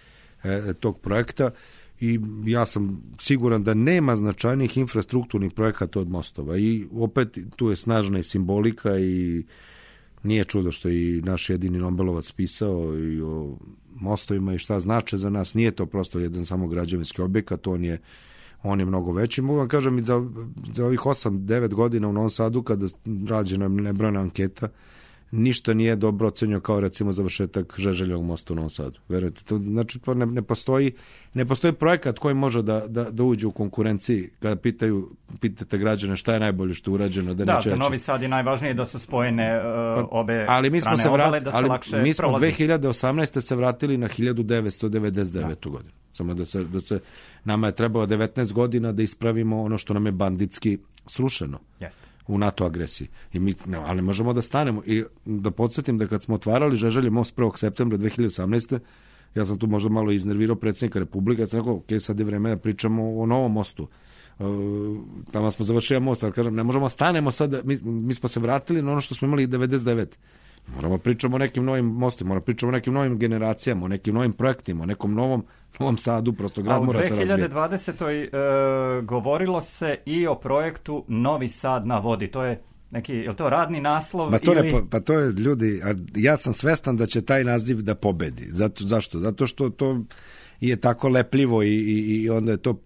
tog projekta i ja sam siguran da nema značajnih infrastrukturnih projekata od mostova i opet tu je snažna i simbolika i nije čudo što i naš jedini Nobelovac pisao i o mostovima i šta znače za nas. Nije to prosto jedan samo građevinski objekat, on je on je mnogo veći. Mogu vam kažem i za, za ovih 8-9 godina u Novom Sadu kada rađena nebrojna anketa, ništa nije dobro ocenio kao recimo završetak Žeželjevog mosta u Novom Sadu. Verujete, to znači to ne, ne postoji ne postoji projekat koji može da, da, da uđe u konkurenciji kada pitaju pitate građane šta je najbolje što je urađeno da, da za Novi Sad je najvažnije da su spojene uh, pa, obe ali mi smo se vrat, da ali mi smo prolazi. 2018. se vratili na 1999. Da. godinu. Samo da se, da se nama je trebalo 19 godina da ispravimo ono što nam je banditski srušeno. Jeste u NATO agresiji. I mi, ne, ali možemo da stanemo. I da podsjetim da kad smo otvarali Žeželje most 1. septembra 2018. Ja sam tu možda malo iznervirao predsjednika Republike, ja sam rekao, ok, sad je vreme da pričamo o novom mostu. Uh, tamo smo završili most, ali kažem, ne možemo da stanemo sad, mi, mi smo se vratili na ono što smo imali 99. Moramo pričamo o nekim novim mostima, moramo pričamo o nekim novim generacijama, o nekim novim projektima, o nekom novom Novom Sadu, prosto grad mora se razvijati. A u 2020. E, govorilo se i o projektu Novi Sad na vodi. To je neki, je to radni naslov? Pa to, ili... ne, pa to je, ljudi, a ja sam svestan da će taj naziv da pobedi. Zato, zašto? Zato što to je tako lepljivo i, i, i onda je to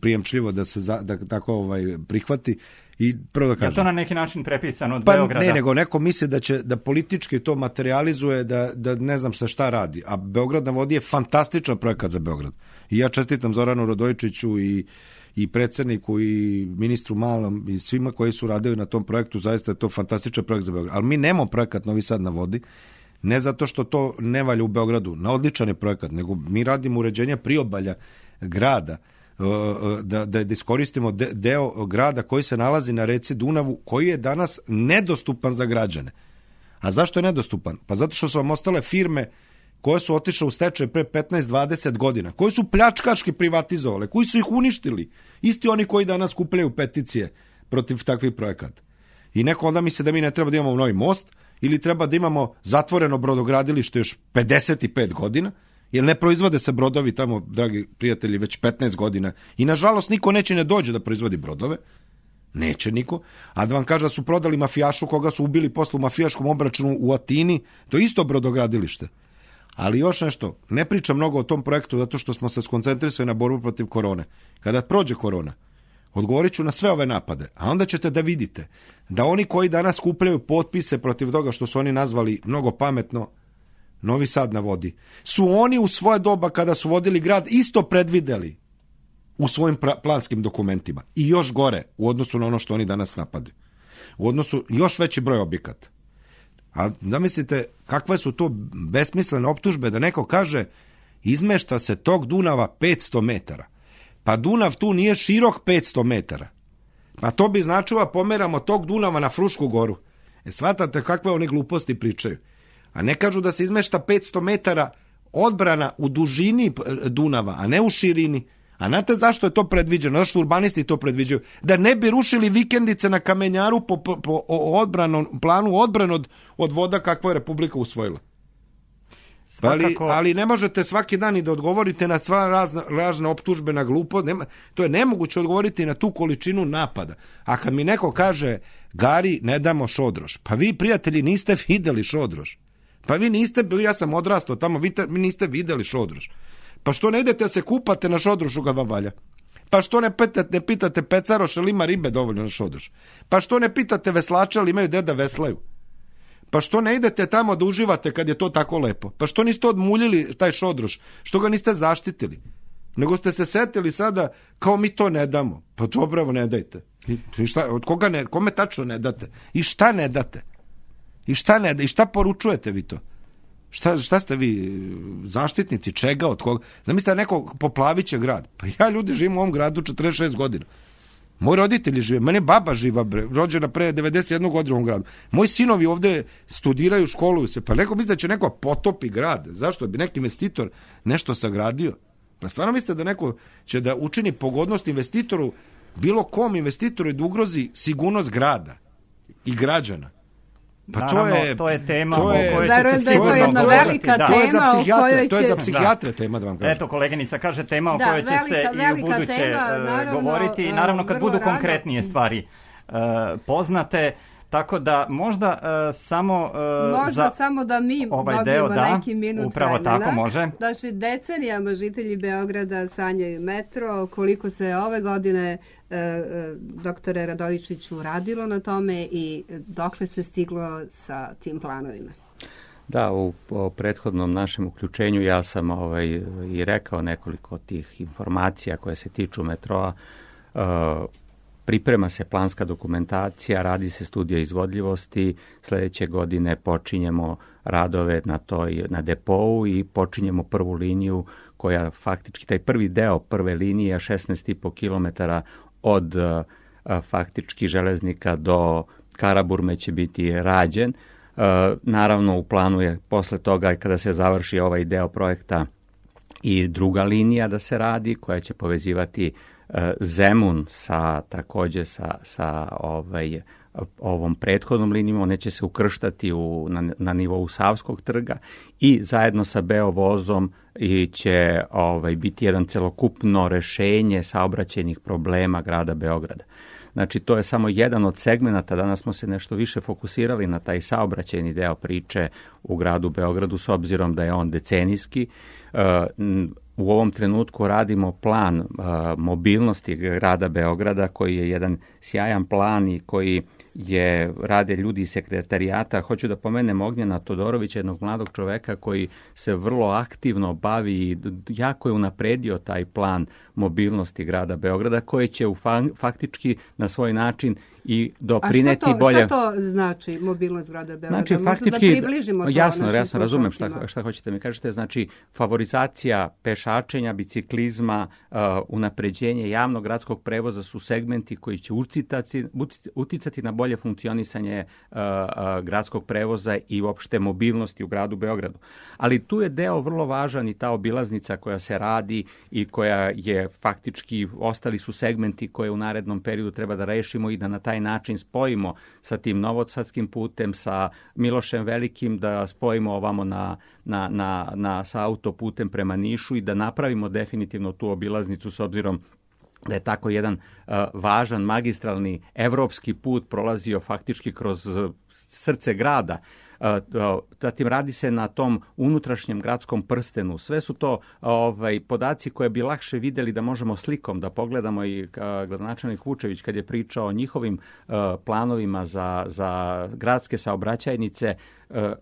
prijemčljivo da se za, da tako ovaj prihvati I prvo da kažem. Je to na neki način prepisano od pa, Beograda? Ne, nego neko misli da će da politički to materializuje da, da ne znam sa šta radi. A Beograd na vodi je fantastičan projekat za Beograd. I ja čestitam Zoranu Radojičiću i i predsedniku i ministru Malom i svima koji su radili na tom projektu, zaista je to fantastičan projekt za Beograd. Ali mi nemamo projekat Novi Sad na vodi, ne zato što to ne valja u Beogradu, na odličan je projekat, nego mi radimo uređenje priobalja grada, da, da, da iskoristimo deo grada koji se nalazi na reci Dunavu, koji je danas nedostupan za građane. A zašto je nedostupan? Pa zato što su vam ostale firme koje su otišle u stečaj pre 15-20 godina, koje su pljačkaški privatizovale, koji su ih uništili, isti oni koji danas kupljaju peticije protiv takvih projekata. I neko onda misle da mi ne treba da imamo novi most, ili treba da imamo zatvoreno brodogradilište još 55 godina, jer ne proizvode se brodovi tamo, dragi prijatelji, već 15 godina. I nažalost niko neće ne dođe da proizvodi brodove, Neće niko. A da vam kaže da su prodali mafijašu koga su ubili posle u mafijaškom obračunu u Atini, to isto brodogradilište. Ali još nešto, ne pričam mnogo o tom projektu zato što smo se skoncentrisali na borbu protiv korone. Kada prođe korona, odgovorit ću na sve ove napade, a onda ćete da vidite da oni koji danas skupljaju potpise protiv toga što su oni nazvali mnogo pametno Novi Sad na vodi, su oni u svoje doba kada su vodili grad isto predvideli u svojim planskim dokumentima. I još gore u odnosu na ono što oni danas napadaju. U odnosu još veći broj objekata. A zamislite kakve su to besmislene optužbe da neko kaže izmešta se tog Dunava 500 metara. Pa Dunav tu nije širok 500 metara. Pa to bi značilo da pomeramo tog Dunava na Frušku goru. E, shvatate kakve oni gluposti pričaju. A ne kažu da se izmešta 500 metara odbrana u dužini Dunava, a ne u širini. A znate zašto je to predviđeno? Zašto urbanisti to predviđaju? Da ne bi rušili vikendice na kamenjaru po, po, po odbranom, planu odbran od, od voda kakva je Republika usvojila. Ali, ali ne možete svaki dan i da odgovorite na sva razna, razne optužbe na glupo, nema, to je nemoguće odgovoriti na tu količinu napada. A kad mi neko kaže, Gari, ne damo šodroš, pa vi, prijatelji, niste videli šodroš. Pa vi niste, ja sam odrastao tamo, vi, vi niste videli šodroš. Pa što ne idete se kupate na šodrušu kad vam valja? Pa što ne pitate, ne pitate pecaroš ili ima ribe dovoljno na šodruš? Pa što ne pitate veslača ili imaju gde da veslaju? Pa što ne idete tamo da uživate kad je to tako lepo? Pa što niste odmuljili taj šodruš? Što ga niste zaštitili? Nego ste se setili sada kao mi to ne damo. Pa dobro, ne dajte. I šta, od koga ne, kome tačno ne date? I šta ne date? I šta ne I šta poručujete vi to? Šta, šta ste vi zaštitnici čega od koga? Zamislite neko poplaviće grad. Pa ja ljudi živim u ovom gradu 46 godina. Moji roditelji žive, mene baba živa, bre, rođena pre 91 godina u ovom gradu. Moji sinovi ovde studiraju, školuju se, pa neko misli da će neko potopi grad. Zašto bi neki investitor nešto sagradio? Pa stvarno mislite da neko će da učini pogodnost investitoru, bilo kom investitoru i da ugrozi sigurnost grada i građana? Pa to je to je tema to je, o kojoj će se da je to jedna velika da. tema za o kojoj će... to je za psihijatre tema da vam kažem. Eto koleginica kaže tema o Da, kojoj će velika- se i u buduće tema, e, naravno, govoriti i naravno kad budu konkretnije stvari e, poznate tako da možda e, samo e, Možda za samo da mi ovaj dobijemo deo, da, neki minut upravo vremena. tako, može. Znači, decenijama žitelji Beograda sanjaju metro, koliko se ove godine e, e, doktore Radovičiću radilo na tome i dokle se stiglo sa tim planovima. Da, u, u prethodnom našem uključenju ja sam ovaj, i rekao nekoliko tih informacija koje se tiču metroa. E, priprema se planska dokumentacija, radi se studija izvodljivosti, sledeće godine počinjemo radove na toj na depou i počinjemo prvu liniju koja faktički taj prvi deo prve linije 16,5 km od a, faktički železnika do Karaburme će biti rađen. E, naravno u planu je posle toga kada se završi ovaj deo projekta i druga linija da se radi koja će povezivati Zemun sa takođe sa, sa ovaj ovom prethodnom linijom, one će se ukrštati u, na, na nivou Savskog trga i zajedno sa Beovozom i će ovaj, biti jedan celokupno rešenje saobraćenih problema grada Beograda. Znači, to je samo jedan od segmenata, danas smo se nešto više fokusirali na taj saobraćajni deo priče u gradu Beogradu, s obzirom da je on decenijski. E, u ovom trenutku radimo plan uh, mobilnosti grada Beograda koji je jedan sjajan plan i koji je rade ljudi iz sekretarijata. Hoću da pomenem Ognjena Todorovića, jednog mladog čoveka koji se vrlo aktivno bavi i jako je unapredio taj plan mobilnosti grada Beograda koji će u fa faktički na svoj način i doprineti A šta to, bolje... šta to znači mobilnost grada Beograda? Znači, Možda faktički, da približimo to jasno, jasno, razumem šta, šta hoćete mi kažete, znači favorizacija pešačenja, biciklizma, uh, unapređenje javnog gradskog prevoza su segmenti koji će uticati, uticati na bolje funkcionisanje uh, uh, gradskog prevoza i uopšte mobilnosti u gradu Beogradu. Ali tu je deo vrlo važan i ta obilaznica koja se radi i koja je faktički, ostali su segmenti koje u narednom periodu treba da rešimo i da na taj način spojimo sa tim novosadskim putem, sa Milošem Velikim, da spojimo ovamo na, na, na, na, sa autoputem prema Nišu i da napravimo definitivno tu obilaznicu s obzirom da je tako jedan uh, važan magistralni evropski put prolazio faktički kroz uh, srce grada. Uh, zatim radi se na tom unutrašnjem gradskom prstenu. Sve su to ovaj podaci koje bi lakše videli da možemo slikom da pogledamo i gradonačelnik Vučević kad je pričao o njihovim planovima za, za gradske saobraćajnice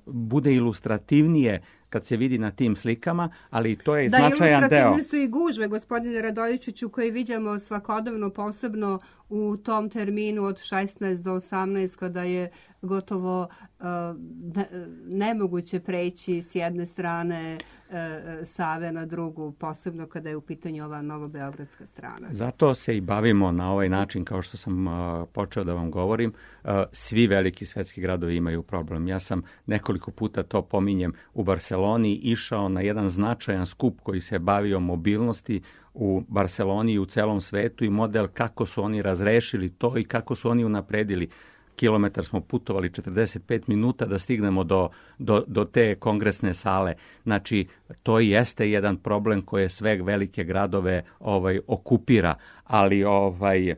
bude ilustrativnije kad se vidi na tim slikama, ali to je da, značajan deo. Da, ilustrativne su i gužve, gospodine Radojičiću, koje vidimo svakodobno, posebno u tom terminu od 16 do 18, kada je gotovo ne, nemoguće preći s jedne strane uh, Save na drugu, posebno kada je u pitanju ova novobeogradska strana. Zato se i bavimo na ovaj način, kao što sam uh, počeo da vam govorim. Svi veliki svetski gradovi imaju problem. Ja sam nekoliko puta to pominjem u Barceloni išao na jedan značajan skup koji se bavio mobilnosti u Barceloni i u celom svetu i model kako su oni razrešili to i kako su oni unapredili kilometar smo putovali 45 minuta da stignemo do, do, do te kongresne sale. Znači, to jeste jedan problem koje sve velike gradove ovaj okupira, ali ovaj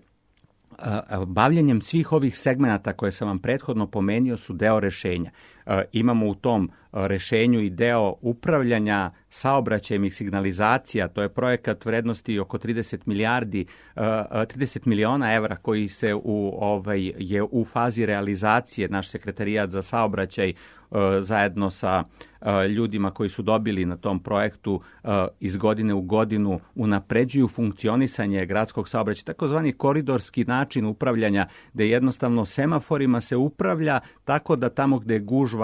bavljanjem svih ovih segmenata koje sam vam prethodno pomenio su deo rešenja. Imamo u tom rešenju i deo upravljanja saobraćajem i signalizacija, to je projekat vrednosti oko 30 milijardi, 30 miliona evra koji se u ovaj je u fazi realizacije. Naš sekretarijat za saobraćaj zajedno sa ljudima koji su dobili na tom projektu iz godine u godinu unapređuju funkcionisanje gradskog saobraćaja, takozvani koridorski način upravljanja, gde jednostavno semaforima se upravlja tako da tamo gde je gužva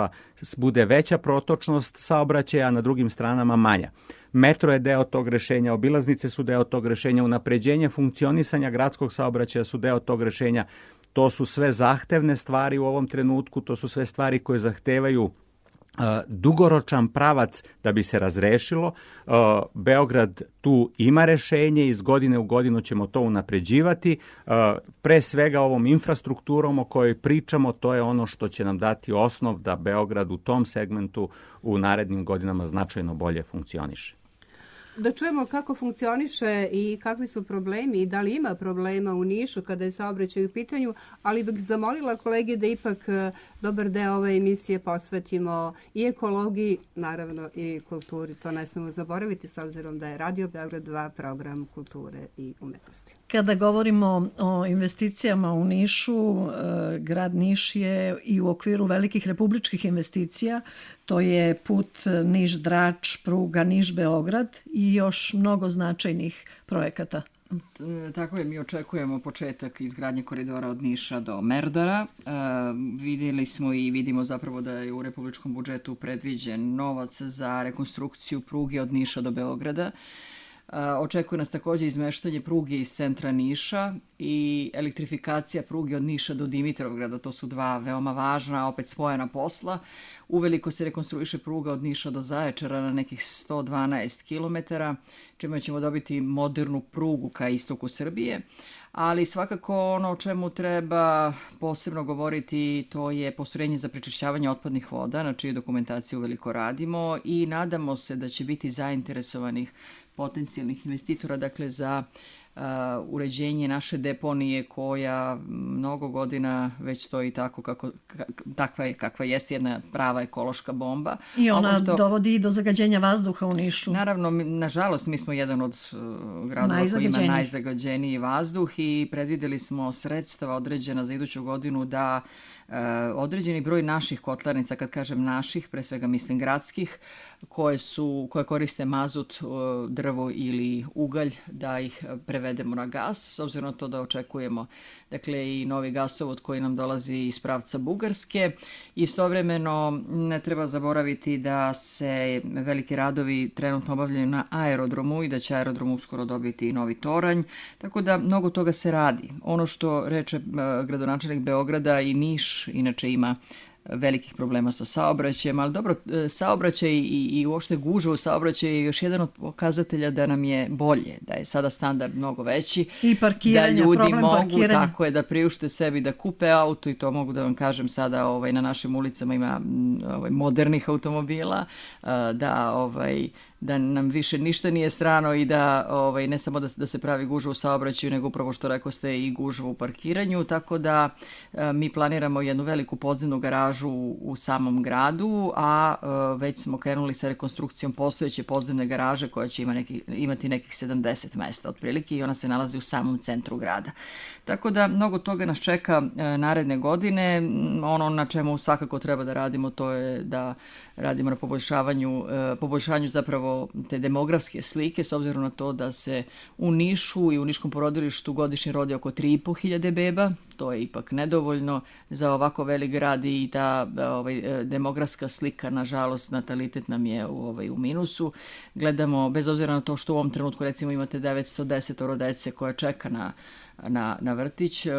bude veća protočnost saobraćaja, a na drugim stranama manja. Metro je deo tog rešenja, obilaznice su deo tog rešenja, unapređenje funkcionisanja gradskog saobraćaja su deo tog rešenja. To su sve zahtevne stvari u ovom trenutku, to su sve stvari koje zahtevaju dugoročan pravac da bi se razrešilo. Beograd tu ima rešenje, iz godine u godinu ćemo to unapređivati. Pre svega ovom infrastrukturom o kojoj pričamo, to je ono što će nam dati osnov da Beograd u tom segmentu u narednim godinama značajno bolje funkcioniše da čujemo kako funkcioniše i kakvi su problemi i da li ima problema u Nišu kada je saobraćaj u pitanju, ali bih zamolila kolege da ipak e, dobar deo ove emisije posvetimo i ekologiji, naravno i kulturi. To ne smemo zaboraviti s obzirom da je Radio Beograd 2 program kulture i umetnosti. Kada govorimo o investicijama u Nišu, e, grad Niš je i u okviru velikih republičkih investicija, to je put Niš-Drač, pruga Niš-Beograd i još mnogo značajnih projekata. Tako je, mi očekujemo početak izgradnje koridora od Niša do Merdara. E, videli smo i vidimo zapravo da je u republičkom budžetu predviđen novac za rekonstrukciju pruge od Niša do Beograda. Očekuje nas takođe izmeštanje pruge iz centra Niša i elektrifikacija pruge od Niša do Dimitrovgrada. To su dva veoma važna, opet spojena posla. Uveliko se rekonstruiše pruga od Niša do Zaječara na nekih 112 km, čime ćemo dobiti modernu prugu ka istoku Srbije. Ali svakako ono o čemu treba posebno govoriti to je postrojenje za prečišćavanje otpadnih voda, na čiju dokumentaciju uveliko radimo i nadamo se da će biti zainteresovanih potencijalnih investitora, dakle za uh, uređenje naše deponije koja mnogo godina već stoji tako kako, takva je, kakva jeste jedna prava ekološka bomba. I ona što, dovodi i do zagađenja vazduha u Nišu. Naravno, nažalost, mi smo jedan od uh, gradova koji ima najzagađeniji vazduh i predvideli smo sredstva određena za iduću godinu da određeni broj naših kotlarnica, kad kažem naših, pre svega mislim gradskih, koje, su, koje koriste mazut, e, drvo ili ugalj, da ih prevedemo na gas, s obzirom na to da očekujemo dakle i novi gasovod koji nam dolazi iz pravca Bugarske. Istovremeno ne treba zaboraviti da se veliki radovi trenutno obavljaju na aerodromu i da će aerodrom uskoro dobiti i novi toranj, tako da mnogo toga se radi. Ono što reče e, gradonačelnik Beograda i Niš inače ima velikih problema sa saobraćajem, ali dobro, e, saobraćaj i, i uopšte gužva u saobraćaju je još jedan od pokazatelja da nam je bolje, da je sada standard mnogo veći. I parkiranje, da ljudi problem mogu, parkiranja. tako je, da priušte sebi da kupe auto i to mogu da vam kažem sada ovaj, na našim ulicama ima ovaj, modernih automobila, da ovaj, da nam više ništa nije strano i da ovaj, ne samo da, da se pravi gužva u saobraćaju, nego upravo što rekao ste i gužva u parkiranju, tako da e, mi planiramo jednu veliku podzemnu garažu u, samom gradu, a e, već smo krenuli sa rekonstrukcijom postojeće podzemne garaže koja će ima neki, imati nekih 70 mesta otprilike i ona se nalazi u samom centru grada. Tako da mnogo toga nas čeka e, naredne godine. Ono na čemu svakako treba da radimo to je da radimo na poboljšavanju, e, poboljšanju zapravo te demografske slike s obzirom na to da se u Nišu i u Niškom porodilištu godišnje rodi oko 3,5 hiljade beba. To je ipak nedovoljno za ovako velik grad i ta ovaj, e, demografska slika, nažalost, natalitet nam je u, ovaj, u minusu. Gledamo, bez obzira na to što u ovom trenutku recimo imate 910 dece koja čeka na na, na vrtić. E,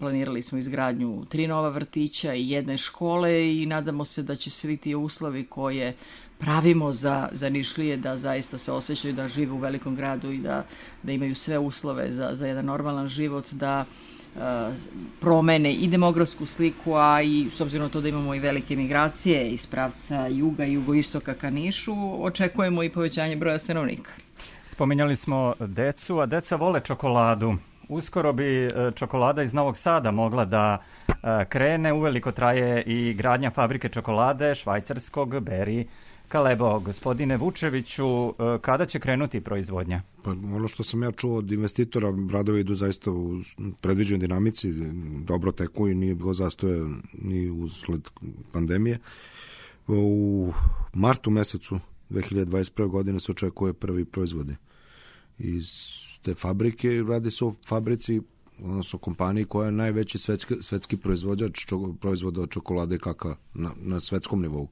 planirali smo izgradnju tri nova vrtića i jedne škole i nadamo se da će svi ti uslovi koje pravimo za, za Nišlije da zaista se osjećaju da žive u velikom gradu i da, da imaju sve uslove za, za jedan normalan život, da uh, promene i demografsku sliku, a i s obzirom na to da imamo i velike migracije iz pravca juga i jugoistoka ka Nišu, očekujemo i povećanje broja stanovnika. Spominjali smo decu, a deca vole čokoladu. Uskoro bi e, čokolada iz Novog Sada mogla da e, krene. Uveliko traje i gradnja fabrike čokolade švajcarskog Beri Kalebo. Gospodine Vučeviću, e, kada će krenuti proizvodnja? Pa ono što sam ja čuo od investitora, radovi idu zaista u predviđenoj dinamici, dobro teku i nije bilo zastoje ni usled pandemije. U martu mesecu 2021. godine se očekuje prvi proizvodi iz te fabrike, radi se o fabrici odnosno kompaniji koja je najveći svetski, svetski proizvođač čo, proizvoda od čokolade kaka na, na svetskom nivou.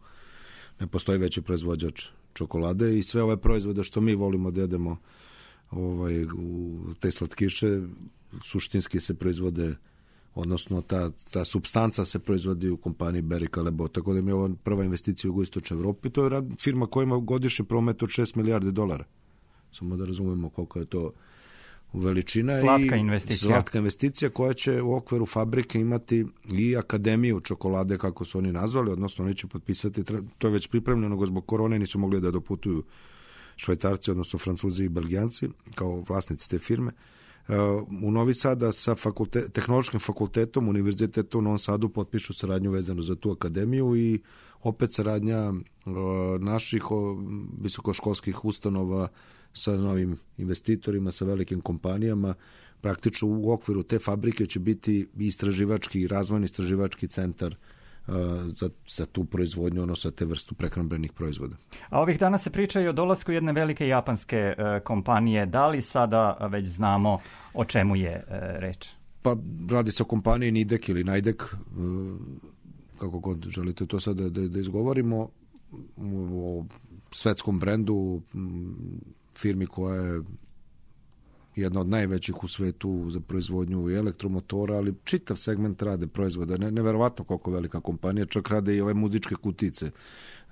Ne postoji veći proizvođač čokolade i sve ove proizvode što mi volimo da jedemo ovaj, u te slatkiše suštinski se proizvode odnosno ta, ta substanca se proizvodi u kompaniji Berry Callebaut, tako da mi je ovo prva investicija u Jugoistočnoj Evropi, to je rad, firma koja ima godišnji promet od 6 milijardi dolara. Samo da razumemo koliko je to veličina slatka i investicija. slatka investicija koja će u okviru fabrike imati i akademiju čokolade kako su oni nazvali, odnosno oni će potpisati, to je već pripremljeno, nego zbog korone nisu mogli da doputuju švajcarci, odnosno francuzi i belgijanci, kao vlasnici te firme. Uh, u Novi Sada sa fakulte, tehnološkim fakultetom Univerzitetom u Novom Sadu potpišu saradnju vezanu za tu akademiju i opet saradnja uh, naših visokoškolskih ustanova sa novim investitorima, sa velikim kompanijama. Praktično u okviru te fabrike će biti istraživački, razvojni istraživački centar uh, za, za tu proizvodnju, ono sa te vrstu prehrambenih proizvoda. A ovih dana se priča i o dolasku jedne velike japanske uh, kompanije. Da li sada već znamo o čemu je uh, reč? Pa radi se o kompaniji Nidek ili Najdek, kako god želite to sad da, da, da izgovorimo, o svetskom brendu, firmi koja je jedna od najvećih u svetu za proizvodnju i elektromotora, ali čitav segment rade proizvoda. Ne, neverovatno koliko velika kompanija, čak rade i ove muzičke kutice.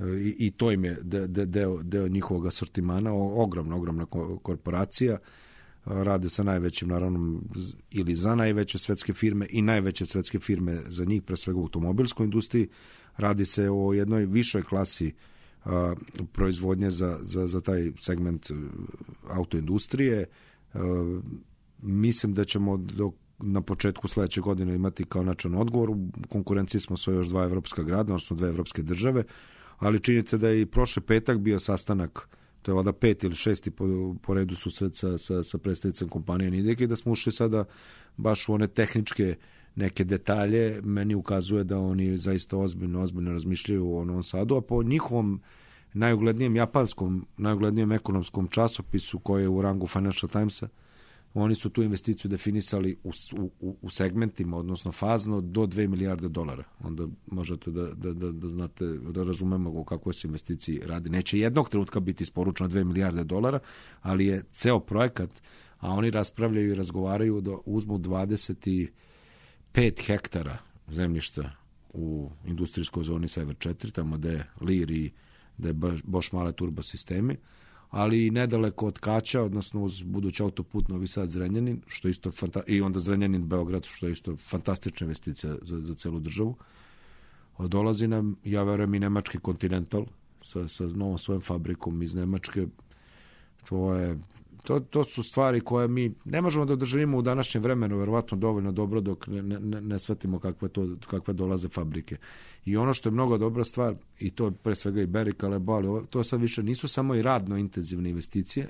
I, i to im je de, de, deo, deo njihovog asortimana, ogromna, ogromna korporacija. Rade sa najvećim, naravno, ili za najveće svetske firme i najveće svetske firme za njih, pre svega u automobilskoj industriji. Radi se o jednoj višoj klasi uh, a, proizvodnje za, za, za taj segment e, autoindustrije. A, mislim da ćemo do na početku sledeće godine imati kao načan odgovor. U konkurenciji smo sve još dva evropska grada, odnosno dve evropske države, ali činjenica da je i prošle petak bio sastanak to je vada pet ili šesti po, po redu susret sa, sa, sa predstavicom kompanije Nidek i da smo ušli sada baš u one tehničke neke detalje, meni ukazuje da oni zaista ozbiljno, ozbiljno razmišljaju o Novom Sadu, a po njihovom najuglednijem japanskom, najuglednijem ekonomskom časopisu koji je u rangu Financial Timesa, oni su tu investiciju definisali u, u, u segmentima, odnosno fazno, do 2 milijarde dolara. Onda možete da, da, da, da znate, da razumemo o kakvoj se investiciji radi. Neće jednog trenutka biti isporučeno 2 milijarde dolara, ali je ceo projekat, a oni raspravljaju i razgovaraju da uzmu 25 hektara zemljišta u industrijskoj zoni Sever 4, tamo gde je Lir i da je Boš male turbosistemi, ali i nedaleko od Kaća, odnosno uz budući autoput Novi Sad Zrenjanin, što isto i onda Zrenjanin Beograd, što je isto fantastična investicija za, za celu državu. Dolazi nam, ja verujem, i nemački Continental sa, sa novom svojom fabrikom iz Nemačke. To je to, to su stvari koje mi ne možemo da održavimo u današnjem vremenu, verovatno dovoljno dobro dok ne, ne, ne shvatimo kakve, to, kakve dolaze fabrike. I ono što je mnogo dobra stvar, i to pre svega i Berik, ale boli, to sad više nisu samo i radno intenzivne investicije,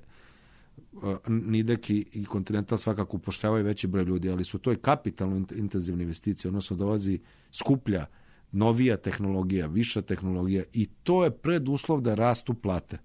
Nidek i, i Continental svakako upošljavaju veći broj ljudi, ali su to i kapitalno intenzivne investicije, odnosno dolazi skuplja, novija tehnologija, viša tehnologija i to je preduslov da rastu plate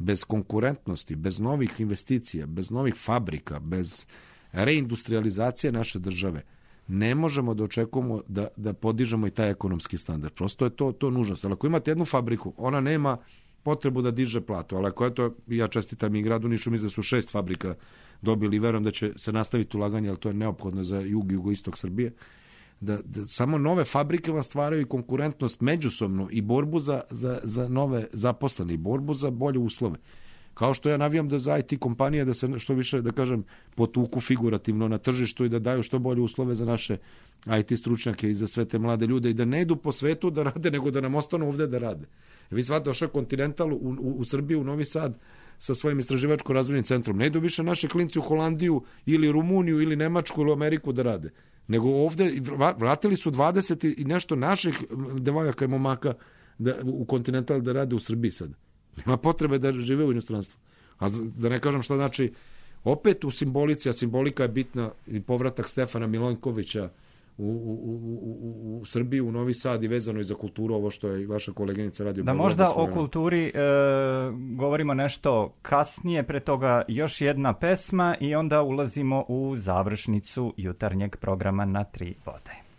bez konkurentnosti, bez novih investicija, bez novih fabrika, bez reindustrializacije naše države, ne možemo da očekujemo da, da podižemo i taj ekonomski standard. Prosto je to, to nužnost. Ali ako imate jednu fabriku, ona nema potrebu da diže platu, ali ako je to, ja čestitam i gradu Nišu, mislim da su šest fabrika dobili verujem da će se nastaviti ulaganje, ali to je neophodno za jug i jugoistok Srbije, da, da samo nove fabrike vam stvaraju konkurentnost međusobno i borbu za, za, za nove zaposlene i borbu za bolje uslove. Kao što ja navijam da za IT kompanije da se što više, da kažem, potuku figurativno na tržištu i da daju što bolje uslove za naše IT stručnjake i za sve te mlade ljude i da ne idu po svetu da rade, nego da nam ostanu ovde da rade. Vi svate došao Continental u, u, u Srbiju, u Novi Sad, sa svojim istraživačko-razvojnim centrom. Ne idu više naše klinci u Holandiju ili Rumuniju ili Nemačku ili Ameriku da rade nego ovde vratili su 20 i nešto naših devojaka i momaka da, u Continental da rade u Srbiji sad. Nema potrebe da žive u inostranstvu. A da ne kažem šta znači, opet u simbolici, a simbolika je bitna i povratak Stefana Milonkovića u, u, u, u Srbiji, u Novi Sad i vezano i za kulturu, ovo što je vaša koleginica radio. Da možda o kulturi e, govorimo nešto kasnije, pre toga još jedna pesma i onda ulazimo u završnicu jutarnjeg programa na tri vode.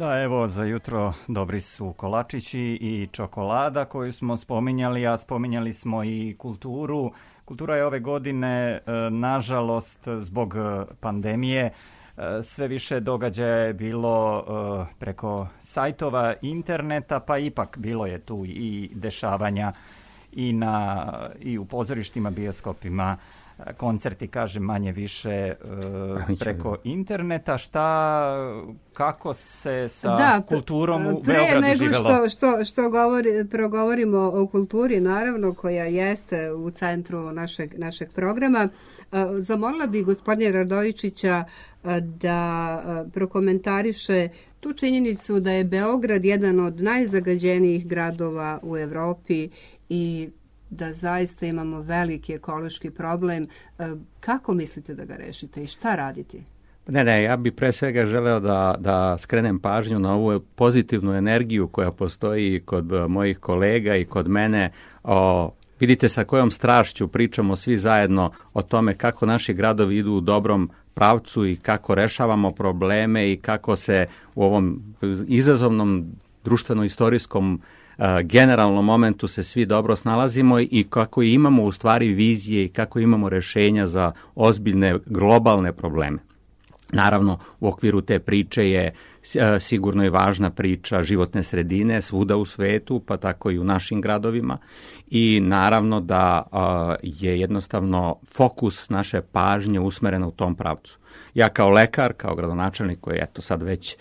Da, evo, za jutro dobri su kolačići i čokolada koju smo spominjali, a spominjali smo i kulturu. Kultura je ove godine, e, nažalost, zbog e, pandemije, e, sve više događaja je bilo preko sajtova interneta, pa ipak bilo je tu i dešavanja i, na, i u pozorištima, bioskopima, koncerti, kažem, manje više uh, preko interneta. Šta, kako se sa da, kulturom u pre Beogradu nego živelo? što, što, što govori, progovorimo o kulturi, naravno, koja jeste u centru našeg, našeg programa, uh, zamolila bi gospodina Radovičića uh, da prokomentariše tu činjenicu da je Beograd jedan od najzagađenijih gradova u Evropi i da zaista imamo veliki ekološki problem. E, kako mislite da ga rešite i šta raditi? Ne, ne, ja bih pre svega želeo da, da skrenem pažnju na ovu pozitivnu energiju koja postoji kod mojih kolega i kod mene o Vidite sa kojom strašću pričamo svi zajedno o tome kako naši gradovi idu u dobrom pravcu i kako rešavamo probleme i kako se u ovom izazovnom društveno-istorijskom generalnom momentu se svi dobro snalazimo i kako imamo u stvari vizije i kako imamo rešenja za ozbiljne globalne probleme. Naravno, u okviru te priče je sigurno i važna priča životne sredine svuda u svetu, pa tako i u našim gradovima i naravno da je jednostavno fokus naše pažnje usmeren u tom pravcu. Ja kao lekar, kao gradonačelnik koji eto sad već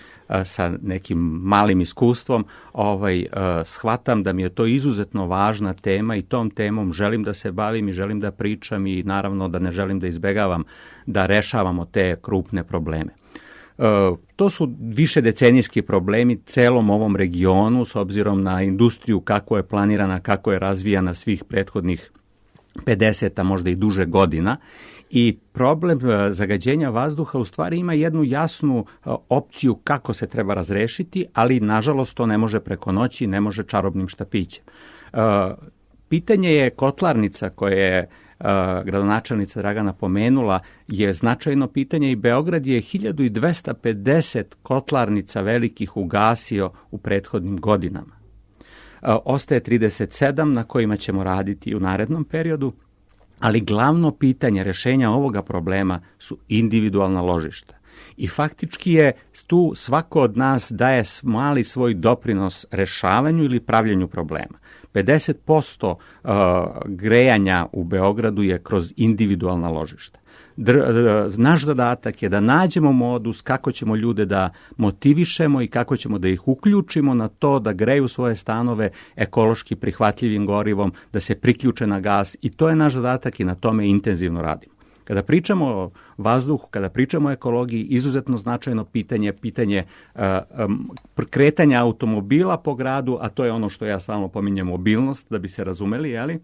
sa nekim malim iskustvom, ovaj, shvatam da mi je to izuzetno važna tema i tom temom želim da se bavim i želim da pričam i naravno da ne želim da izbegavam da rešavamo te krupne probleme. To su više decenijski problemi celom ovom regionu s obzirom na industriju kako je planirana, kako je razvijana svih prethodnih 50, a možda i duže godina i problem e, zagađenja vazduha u stvari ima jednu jasnu e, opciju kako se treba razrešiti, ali nažalost to ne može preko noći, ne može čarobnim štapićem. E, pitanje je kotlarnica koje je gradonačelnica Dragana pomenula je značajno pitanje i Beograd je 1250 kotlarnica velikih ugasio u prethodnim godinama. Ostaje 37 na kojima ćemo raditi u narednom periodu, ali glavno pitanje rešenja ovoga problema su individualna ložišta. I faktički je tu svako od nas daje mali svoj doprinos rešavanju ili pravljenju problema. 50% uh, grejanja u Beogradu je kroz individualna ložišta. Naš zadatak je da nađemo modus kako ćemo ljude da motivišemo i kako ćemo da ih uključimo na to da greju svoje stanove ekološki prihvatljivim gorivom, da se priključe na gas i to je naš zadatak i na tome intenzivno radimo. Kada pričamo o vazduhu, kada pričamo o ekologiji, izuzetno značajno pitanje pitanje um, kretanja automobila po gradu, a to je ono što ja stalno pominjem mobilnost, da bi se razumeli, jeli?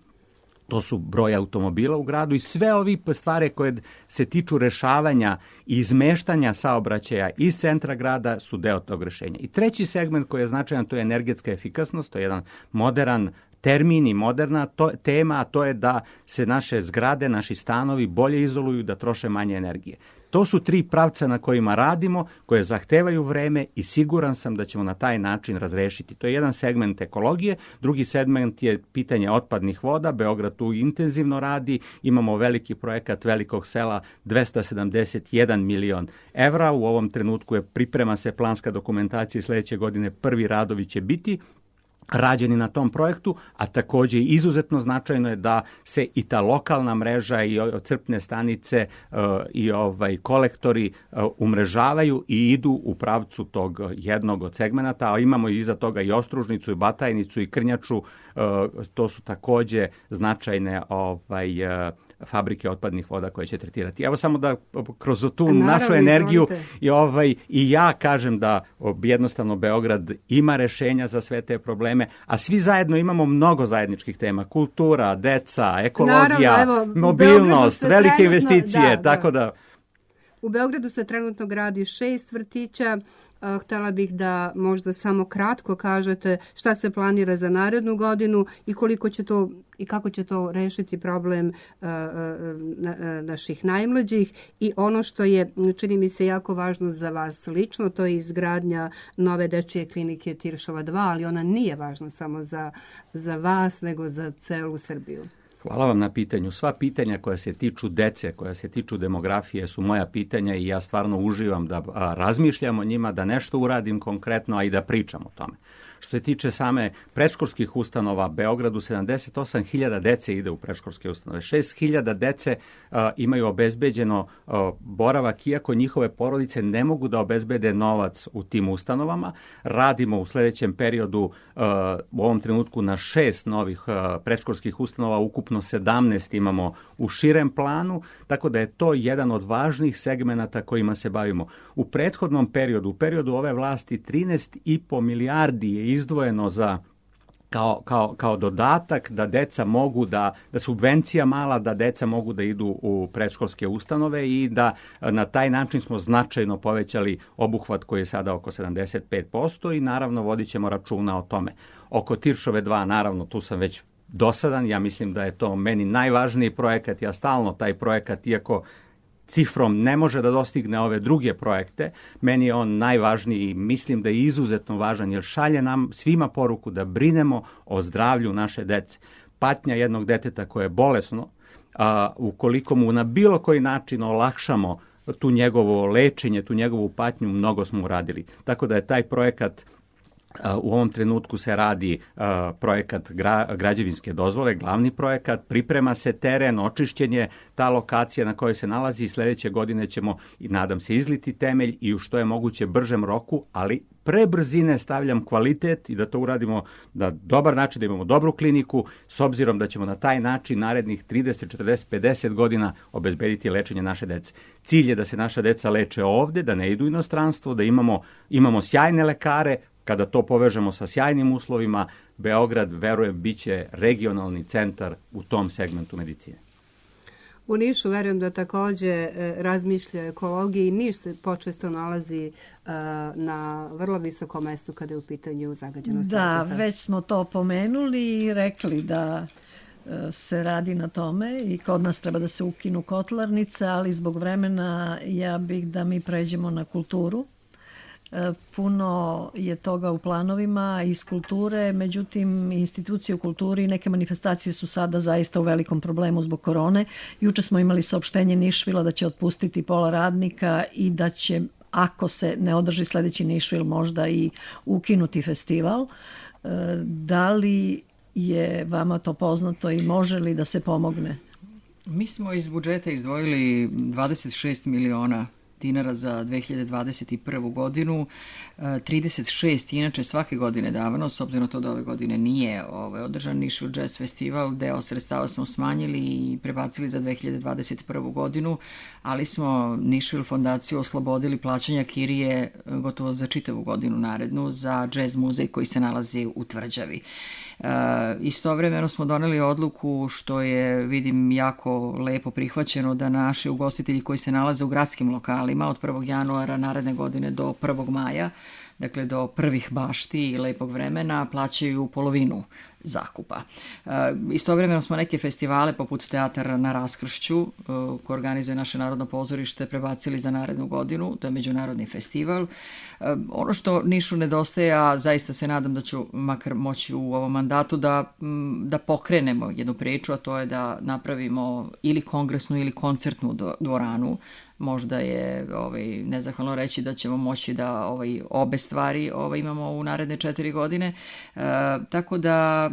to su broj automobila u gradu i sve ovi stvari koje se tiču rešavanja i izmeštanja saobraćaja iz centra grada su deo tog rešenja. I treći segment koji je značajan to je energetska efikasnost, to je jedan modern termin i moderna to, tema, a to je da se naše zgrade, naši stanovi bolje izoluju, da troše manje energije. To su tri pravca na kojima radimo, koje zahtevaju vreme i siguran sam da ćemo na taj način razrešiti. To je jedan segment ekologije, drugi segment je pitanje otpadnih voda, Beograd tu intenzivno radi, imamo veliki projekat velikog sela 271 milion evra, u ovom trenutku je priprema se planska dokumentacija i sledeće godine prvi radovi će biti, rađeni na tom projektu, a takođe izuzetno značajno je da se i ta lokalna mreža i crpne stanice uh, i ovaj kolektori uh, umrežavaju i idu u pravcu tog jednog od segmenata, a imamo iza toga i ostružnicu i batajnicu i krnjaču, uh, to su takođe značajne ovaj fabrike otpadnih voda koje će tretirati. Evo samo da kroz tu Naravno, našu energiju izvolite. i ovaj i ja kažem da jednostavno Beograd ima rešenja za sve te probleme, a svi zajedno imamo mnogo zajedničkih tema, kultura, deca, ekologija, Naravno, evo, mobilnost, velike trenutno, investicije, da, tako da. U Beogradu se trenutno gradi šest vrtića, htela bih da možda samo kratko kažete šta se planira za narednu godinu i koliko će to i kako će to rešiti problem naših najmlađih i ono što je čini mi se jako važno za vas lično to je izgradnja nove dečije klinike Tiršova 2 ali ona nije važna samo za, za vas nego za celu Srbiju. Hvala vam na pitanju. Sva pitanja koja se tiču dece, koja se tiču demografije su moja pitanja i ja stvarno uživam da razmišljam o njima, da nešto uradim konkretno, a i da pričam o tome. Što se tiče same predškolskih ustanova, Beogradu 78.000 dece ide u predškolske ustanove. 6.000 dece a, imaju obezbeđeno a, boravak, iako njihove porodice ne mogu da obezbede novac u tim ustanovama. Radimo u sledećem periodu a, u ovom trenutku na šest novih predškolskih ustanova, ukupno 17 imamo u širem planu, tako da je to jedan od važnih segmenata kojima se bavimo. U prethodnom periodu, u periodu ove vlasti, 13,5 milijardi je izdvojeno za kao, kao, kao dodatak da deca mogu da, da subvencija mala, da deca mogu da idu u predškolske ustanove i da na taj način smo značajno povećali obuhvat koji je sada oko 75% i naravno vodit ćemo računa o tome. Oko Tiršove 2, naravno, tu sam već dosadan, ja mislim da je to meni najvažniji projekat, ja stalno taj projekat, iako cifrom ne može da dostigne ove druge projekte, meni je on najvažniji i mislim da je izuzetno važan jer šalje nam svima poruku da brinemo o zdravlju naše dece. Patnja jednog deteta koje je bolesno, a, ukoliko mu na bilo koji način olakšamo tu njegovo lečenje, tu njegovu patnju, mnogo smo uradili. Tako da je taj projekat U ovom trenutku se radi projekat građevinske dozvole, glavni projekat, priprema se teren, očišćenje, ta lokacija na kojoj se nalazi i sledeće godine ćemo, nadam se, izliti temelj i u što je moguće bržem roku, ali pre brzine stavljam kvalitet i da to uradimo na dobar način, da imamo dobru kliniku, s obzirom da ćemo na taj način narednih 30, 40, 50 godina obezbediti lečenje naše dece. Cilj je da se naša deca leče ovde, da ne idu u inostranstvo, da imamo, imamo sjajne lekare, Kada to povežemo sa sjajnim uslovima, Beograd, verujem, bit će regionalni centar u tom segmentu medicine. U Nišu verujem da takođe e, razmišlja ekologiji. Niš se počesto nalazi uh, na vrlo visokom mestu kada je u pitanju zagađenost. Da, vazduha. već smo to pomenuli i rekli da e, se radi na tome i kod nas treba da se ukinu kotlarnice, ali zbog vremena ja bih da mi pređemo na kulturu E, puno je toga u planovima iz kulture, međutim institucije u kulturi i neke manifestacije su sada zaista u velikom problemu zbog korone. Juče smo imali saopštenje Nišvila da će otpustiti pola radnika i da će ako se ne održi sledeći Nišvil možda i ukinuti festival. E, da li je vama to poznato i može li da se pomogne? Mi smo iz budžeta izdvojili 26 miliona dinara za 2021. godinu. 36 e, inače svake godine davano, s obzirom to da ove godine nije ovaj, održan Nišvil Jazz Festival, deo sredstava smo smanjili i prebacili za 2021. godinu, ali smo Nišvil fondaciju oslobodili plaćanja kirije e, gotovo za čitavu godinu narednu za jazz muzej koji se nalazi u Tvrđavi. E, istovremeno smo doneli odluku što je, vidim, jako lepo prihvaćeno da naši ugostitelji koji se nalaze u gradskim lokalima od 1. januara naredne godine do 1. maja dakle do prvih bašti i lepog vremena plaćaju polovinu zakupa. E, istovremeno smo neke festivale poput Teatar na raskršću e, koje organizuje naše Narodno pozorište prebacili za narednu godinu, to je međunarodni festival. E, ono što Nišu nedostaje, a zaista se nadam da ću makar moći u ovom mandatu da, da pokrenemo jednu priču, a to je da napravimo ili kongresnu ili koncertnu dvoranu možda je ovaj, nezahvalno reći da ćemo moći da ovaj, obe stvari ovaj, imamo u naredne četiri godine. E, tako da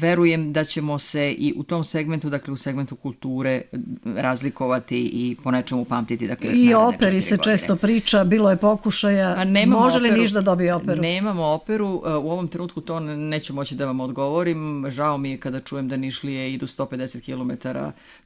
verujem da ćemo se i u tom segmentu, dakle u segmentu kulture razlikovati i po nečemu pamtiti. Dakle, I operi se godine. često priča, bilo je pokušaja, A može li Niš da dobije operu? Nemamo operu, e, u ovom trenutku to neću moći da vam odgovorim. Žao mi je kada čujem da Nišlije idu 150 km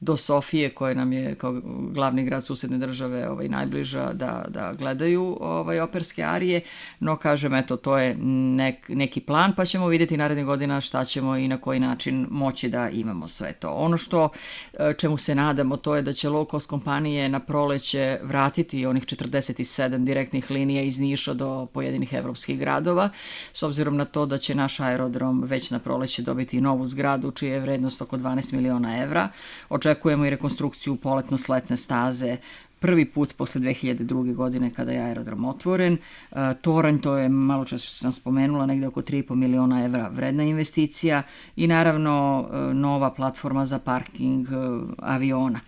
do Sofije, koja nam je kao glavni grad susedne države ovaj, najbliža da, da gledaju ovaj, operske arije, no kažem, eto, to je nek, neki plan, pa ćemo videti naredne godina šta šta ćemo i na koji način moći da imamo sve to. Ono što e, čemu se nadamo to je da će low cost kompanije na proleće vratiti onih 47 direktnih linija iz Niša do pojedinih evropskih gradova, s obzirom na to da će naš aerodrom već na proleće dobiti novu zgradu čija je vrednost oko 12 miliona evra. Očekujemo i rekonstrukciju poletno-sletne staze prvi put posle 2002. godine kada je aerodrom otvoren. E, Toranj, to je malo čas što sam spomenula, negde oko 3,5 miliona evra vredna investicija i naravno e, nova platforma za parking e, aviona.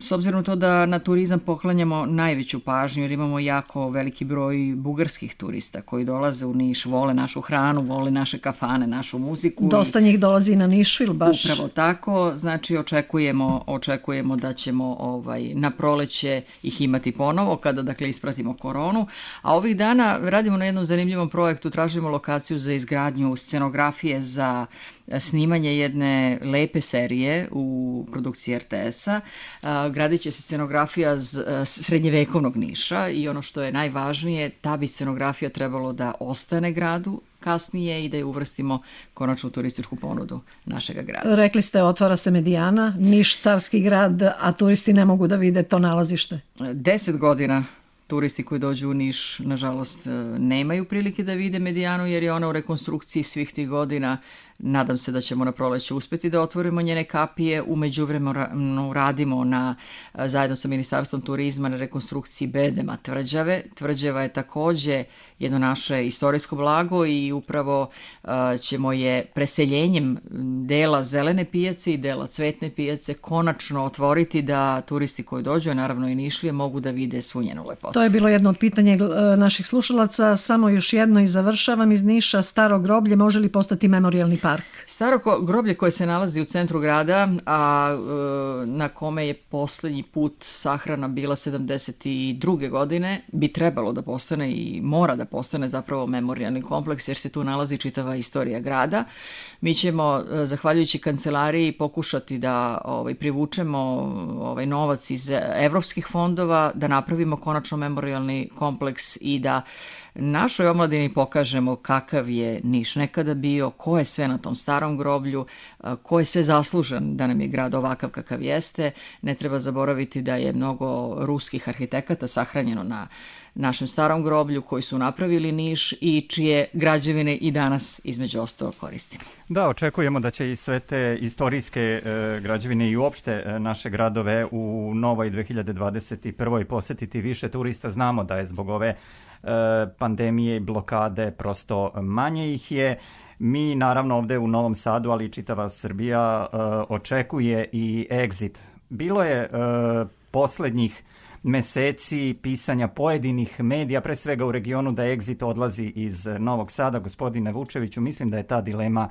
S obzirom to da na turizam poklanjamo najveću pažnju jer imamo jako veliki broj bugarskih turista koji dolaze u Niš, vole našu hranu, vole naše kafane, našu muziku. Dosta njih dolazi na Nišvil baš. Upravo tako, znači očekujemo, očekujemo da ćemo ovaj, na će ih imati ponovo kada dakle ispratimo koronu. A ovih dana radimo na jednom zanimljivom projektu, tražimo lokaciju za izgradnju scenografije za snimanje jedne lepe serije u produkciji RTS-a. Gradit će se scenografija z srednjevekovnog Niša i ono što je najvažnije, ta bi scenografija trebalo da ostane gradu kasnije i da je uvrstimo konačno u turističku ponudu našega grada. Rekli ste, otvara se Medijana, Niš, carski grad, a turisti ne mogu da vide to nalazište. Deset godina turisti koji dođu u Niš, nažalost, nemaju prilike da vide Medijanu jer je ona u rekonstrukciji svih tih godina Nadam se da ćemo na proleće uspeti da otvorimo njene kapije. Umeđu vremenu radimo na, zajedno sa Ministarstvom turizma na rekonstrukciji bedema tvrđave. Tvrđava je takođe jedno naše istorijsko blago i upravo ćemo je preseljenjem dela zelene pijace i dela cvetne pijace konačno otvoriti da turisti koji dođu, a naravno i Nišlije, mogu da vide svu njenu lepotu. To je bilo jedno od pitanja naših slušalaca. Samo još jedno i završavam iz Niša. Staro groblje može li postati memorialni park? Staro groblje koje se nalazi u centru grada, a e, na kome je poslednji put sahrana bila 72. godine, bi trebalo da postane i mora da postane zapravo memorialni kompleks jer se tu nalazi čitava istorija grada. Mi ćemo, e, zahvaljujući kancelariji, pokušati da ovaj, privučemo ovaj novac iz evropskih fondova, da napravimo konačno memorialni kompleks i da našoj omladini pokažemo kakav je Niš nekada bio, ko je sve na tom starom groblju, ko je sve zaslužan da nam je grad ovakav kakav jeste. Ne treba zaboraviti da je mnogo ruskih arhitekata sahranjeno na našem starom groblju koji su napravili Niš i čije građevine i danas između ostalo koristimo. Da, očekujemo da će i sve te istorijske e, građevine i uopšte e, naše gradove u novoj 2021. posetiti više turista. Znamo da je zbog ove E, pandemije i blokade, prosto manje ih je. Mi naravno ovde u Novom Sadu, ali i čitava Srbija e, očekuje i exit. Bilo je e, poslednjih meseci pisanja pojedinih medija, pre svega u regionu da exit odlazi iz Novog Sada. Gospodine Vučeviću, mislim da je ta dilema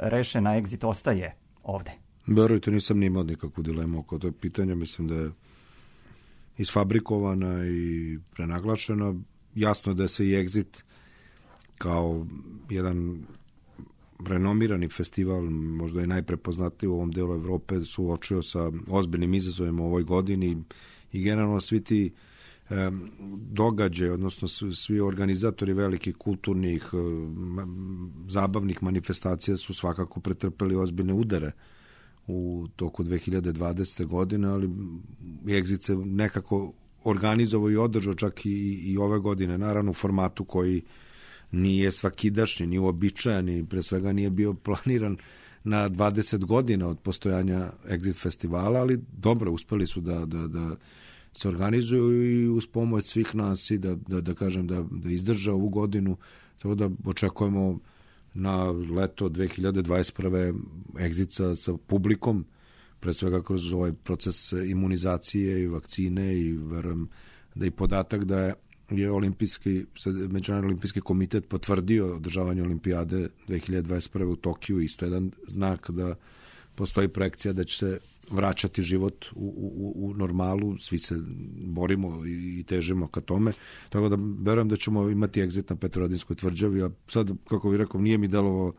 rešena, exit ostaje ovde. Verujte, nisam ni imao nikakvu dilemu oko tog pitanja. Mislim da je isfabrikovana i prenaglašena. Jasno da se i Exit kao jedan renomirani festival, možda je najprepoznatiji u ovom delu Evrope, suočio sa ozbiljnim izazovima u ovoj godini i generalno svi ti događaje, odnosno svi organizatori velikih kulturnih, e, zabavnih manifestacija su svakako pretrpeli ozbiljne udare u toku 2020. godine, ali Exit se nekako organizovao i održao čak i, i ove godine, naravno u formatu koji nije svakidašnji, ni uobičajan i pre svega nije bio planiran na 20 godina od postojanja Exit festivala, ali dobro, uspeli su da, da, da se organizuju i uz pomoć svih nas i da, da, da kažem da, da izdrža ovu godinu, tako da očekujemo na leto 2021. exit sa, sa publikom, pre svega kroz ovaj proces imunizacije i vakcine i verujem da i podatak da je je olimpijski, Međunarodni olimpijski komitet potvrdio održavanje olimpijade 2021. u Tokiju, isto jedan znak da postoji projekcija da će se vraćati život u, u, u normalu, svi se borimo i težimo ka tome, tako da verujem da ćemo imati egzit na Petrovaradinskoj tvrđavi, a sad, kako bih rekao, nije mi delovo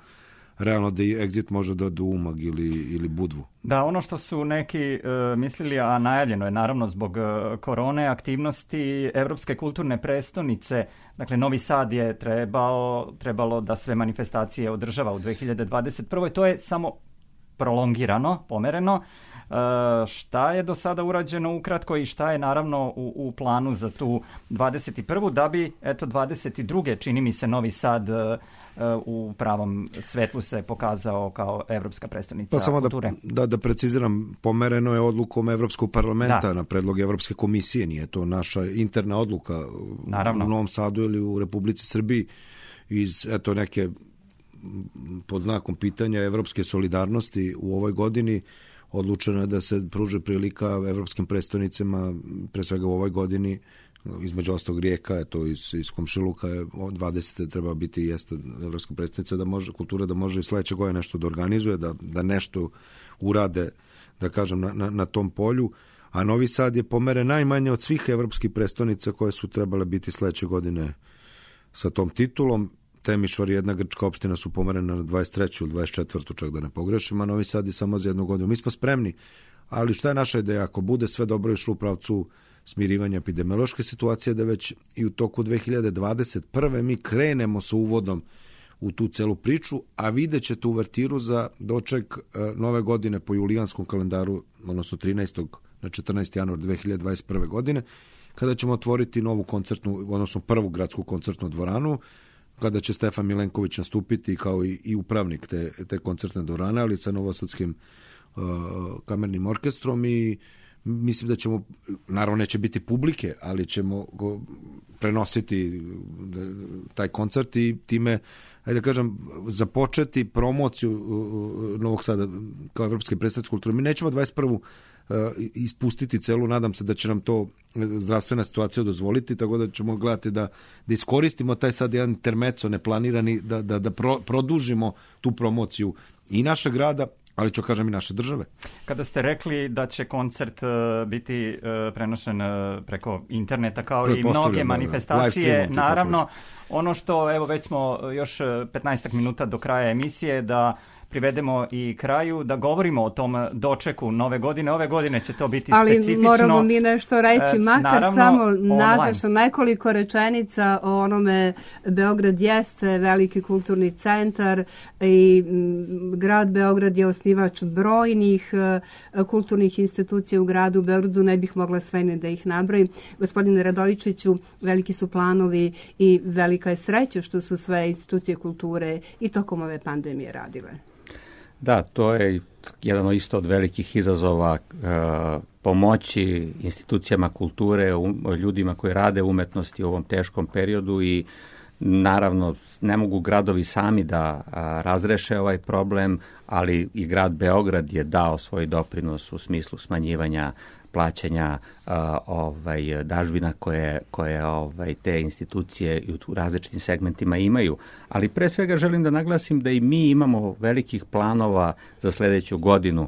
realno da i Exit može da do Umag ili, ili Budvu. Da, ono što su neki e, mislili, a najavljeno je naravno zbog e, korone, aktivnosti Evropske kulturne prestonice, dakle Novi Sad je trebao, trebalo da sve manifestacije održava u 2021. To je samo prolongirano, pomereno. E, šta je do sada urađeno ukratko i šta je naravno u, u planu za tu 21. da bi, eto, 22. čini mi se Novi Sad e, u pravom svetlu se pokazao kao evropska predstavnica pa samo kulture. Da, da, da preciziram, pomereno je odlukom Evropskog parlamenta Da. na predlog Evropske komisije, nije to naša interna odluka Naravno. u Novom Sadu ili u Republici Srbiji iz eto neke pod znakom pitanja evropske solidarnosti u ovoj godini odlučeno je da se pruže prilika evropskim prestonicama pre svega u ovoj godini između ostalog Rijeka, eto iz, iz Komšiluka je od 20. treba biti jeste evropska predstavnica da može, kultura da može i sledeće godine nešto da organizuje, da, da nešto urade, da kažem, na, na, na tom polju. A Novi Sad je pomere najmanje od svih evropskih prestonica koje su trebale biti sledeće godine sa tom titulom. Temišvar i jedna grčka opština su pomerene na 23. ili 24. čak da ne pogrešim, a Novi Sad je samo za jednu godinu. Mi smo spremni, ali šta je naša ideja? Ako bude sve dobro išlo u pravcu smirivanja epidemiološke situacije, da već i u toku 2021. mi krenemo sa uvodom u tu celu priču, a vidjet ćete uvertiru za doček e, nove godine po julijanskom kalendaru, odnosno 13. na 14. januar 2021. godine, kada ćemo otvoriti novu koncertnu, odnosno prvu gradsku koncertnu dvoranu, kada će Stefan Milenković nastupiti kao i, i upravnik te, te koncertne dvorane, ali sa novosadskim uh, kamernim orkestrom i mislim da ćemo, naravno neće biti publike, ali ćemo go prenositi da, taj koncert i time ajde da kažem, započeti promociju uh, Novog Sada kao evropske predstavnice kulture. Mi nećemo 21 uh, ispustiti celu, nadam se da će nam to zdravstvena situacija dozvoliti, tako da ćemo gledati da, da iskoristimo taj sad jedan intermeco neplanirani, da, da, da pro, produžimo tu promociju i našeg grada, ali ću kažem i naše države. Kada ste rekli da će koncert uh, biti uh, prenošen uh, preko interneta kao i mnoge da, da. Manifestacije, ti kako naravno, ono što evo već smo još uh, 15 minuta do kraja emisije da privedemo i kraju, da govorimo o tom dočeku nove godine. Ove godine će to biti Ali specifično. moramo mi nešto reći, e, makar naravno, samo naznačno nekoliko rečenica o onome Beograd jeste veliki kulturni centar i m, grad Beograd je osnivač brojnih e, kulturnih institucija u gradu Beogradu, ne bih mogla sve ne da ih nabrojim. Gospodine Radovičiću, veliki su planovi i velika je sreća što su sve institucije kulture i tokom ove pandemije radile. Da, to je jedan isto od velikih izazova e, pomoći institucijama kulture, um, ljudima koji rade umetnosti u ovom teškom periodu i naravno ne mogu gradovi sami da a, razreše ovaj problem, ali i grad Beograd je dao svoj doprinos u smislu smanjivanja plaćanja ovaj dažbina koje koje ovaj te institucije u različitim segmentima imaju, ali pre svega želim da naglasim da i mi imamo velikih planova za sledeću godinu.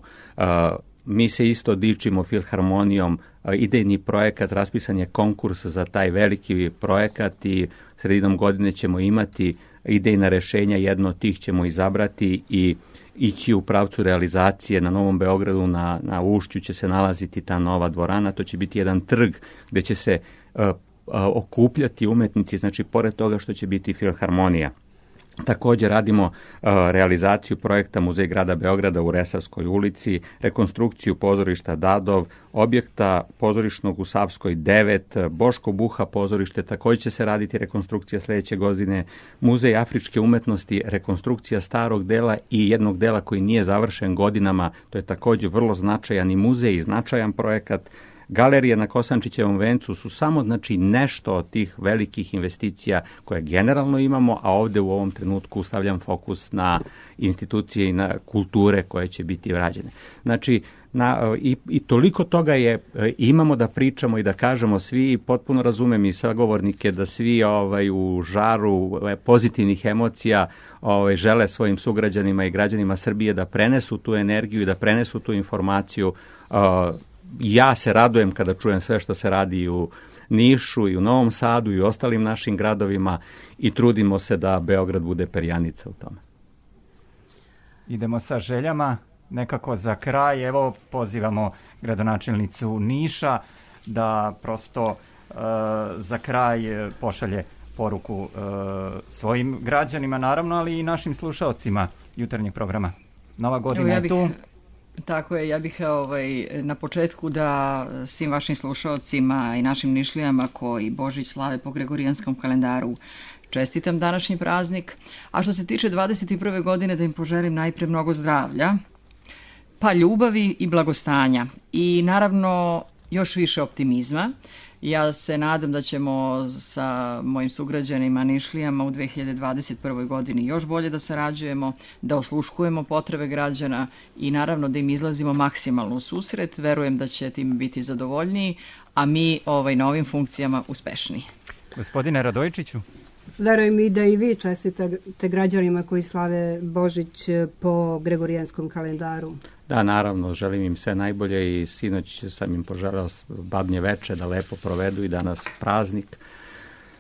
Mi se isto dičimo filharmonijom, idejni projekat, raspisan je konkurs za taj veliki projekat i sredinom godine ćemo imati idejna rešenja, jedno od tih ćemo izabrati i ići u pravcu realizacije na Novom Beogradu, na, na Ušću će se nalaziti ta nova dvorana, to će biti jedan trg gde će se uh, okupljati umetnici, znači pored toga što će biti filharmonija. Takođe radimo uh, realizaciju projekta Muzej grada Beograda u Resavskoj ulici, rekonstrukciju pozorišta Dadov, objekta pozorišnog u Savskoj 9, Boško Buha pozorište, takođe će se raditi rekonstrukcija sledeće godine, Muzej afričke umetnosti, rekonstrukcija starog dela i jednog dela koji nije završen godinama, to je takođe vrlo značajan i muzej i značajan projekat, Galerije na Kosančićevom vencu su samo znači nešto od tih velikih investicija koje generalno imamo, a ovde u ovom trenutku stavljam fokus na institucije i na kulture koje će biti vrađene. Znači, na, i, i toliko toga je imamo da pričamo i da kažemo svi potpuno razumem i sagovornike da svi ovaj u žaru pozitivnih emocija ovaj žele svojim sugrađanima i građanima Srbije da prenesu tu energiju i da prenesu tu informaciju uh, ja se radujem kada čujem sve što se radi u Nišu i u Novom Sadu i u ostalim našim gradovima i trudimo se da Beograd bude perjanica u tome. idemo sa željama. Nekako za kraj, evo pozivamo gradonačelnicu Niša da prosto e, za kraj e, pošalje poruku e, svojim građanima naravno, ali i našim slušaocima jutarnjeg programa. Nova godina Evo, ja je bih, tu. Tako je, ja bih ovaj, na početku da svim vašim slušalcima i našim nišlijama koji Božić slave po Gregorijanskom kalendaru čestitam današnji praznik. A što se tiče 21. godine da im poželim najpre mnogo zdravlja, pa ljubavi i blagostanja i naravno još više optimizma. Ja se nadam da ćemo sa mojim sugrađanima Nišlijama u 2021. godini još bolje da sarađujemo, da osluškujemo potrebe građana i naravno da im izlazimo maksimalno u susret. Verujem da će tim biti zadovoljniji, a mi ovaj, na ovim funkcijama uspešniji. Gospodine Radojičiću, Verujem i da i vi čestitate građanima koji slave Božić po Gregorijanskom kalendaru. Da, naravno, želim im sve najbolje i sinoć sam im poželao badnje veče da lepo provedu i danas praznik.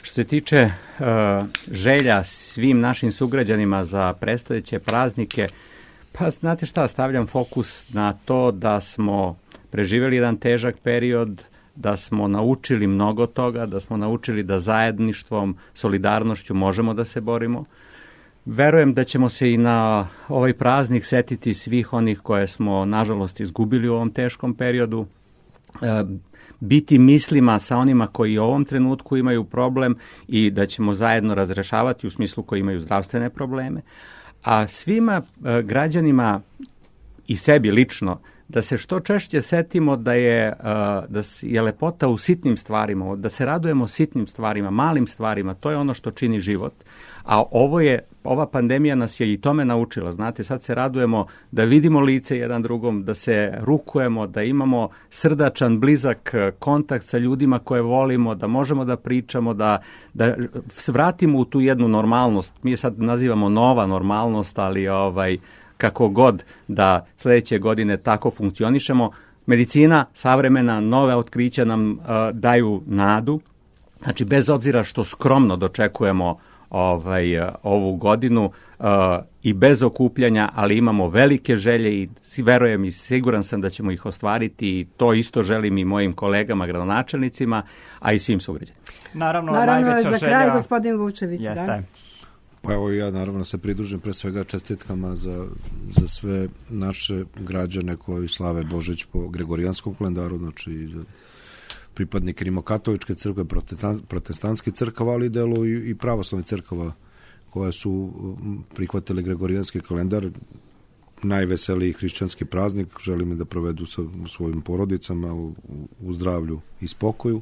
Što se tiče uh, želja svim našim sugrađanima za predstojeće praznike, pa znate šta, stavljam fokus na to da smo preživeli jedan težak period, da smo naučili mnogo toga, da smo naučili da zajedništvom, solidarnošću možemo da se borimo. Verujem da ćemo se i na ovaj praznik setiti svih onih koje smo, nažalost, izgubili u ovom teškom periodu, e, biti mislima sa onima koji u ovom trenutku imaju problem i da ćemo zajedno razrešavati u smislu koji imaju zdravstvene probleme. A svima e, građanima i sebi lično da se što češće setimo da je, da je lepota u sitnim stvarima, da se radujemo sitnim stvarima, malim stvarima, to je ono što čini život. A ovo je, ova pandemija nas je i tome naučila. Znate, sad se radujemo da vidimo lice jedan drugom, da se rukujemo, da imamo srdačan, blizak kontakt sa ljudima koje volimo, da možemo da pričamo, da, da vratimo u tu jednu normalnost. Mi je sad nazivamo nova normalnost, ali ovaj, kako god da sledeće godine tako funkcionišemo. Medicina, savremena, nove otkrića nam uh, daju nadu. Znači, bez obzira što skromno dočekujemo ovaj, uh, ovu godinu uh, i bez okupljanja, ali imamo velike želje i verujem i siguran sam da ćemo ih ostvariti i to isto želim i mojim kolegama, gradonačelnicima, a i svim sugrađanima. Naravno, Naravno najveća za želja... kraj gospodin Vučević, Jeste. da? Pa evo ja naravno se pridružim pre svega čestitkama za, za sve naše građane koji slave Božić po Gregorijanskom kalendaru, znači pripadnike Rimokatoličke crkve, protestantske crkava, ali delo i, i pravoslavne crkava koje su prihvatili Gregorijanski kalendar, najveseliji hrišćanski praznik, želim da provedu sa svojim porodicama u, u zdravlju i spokoju.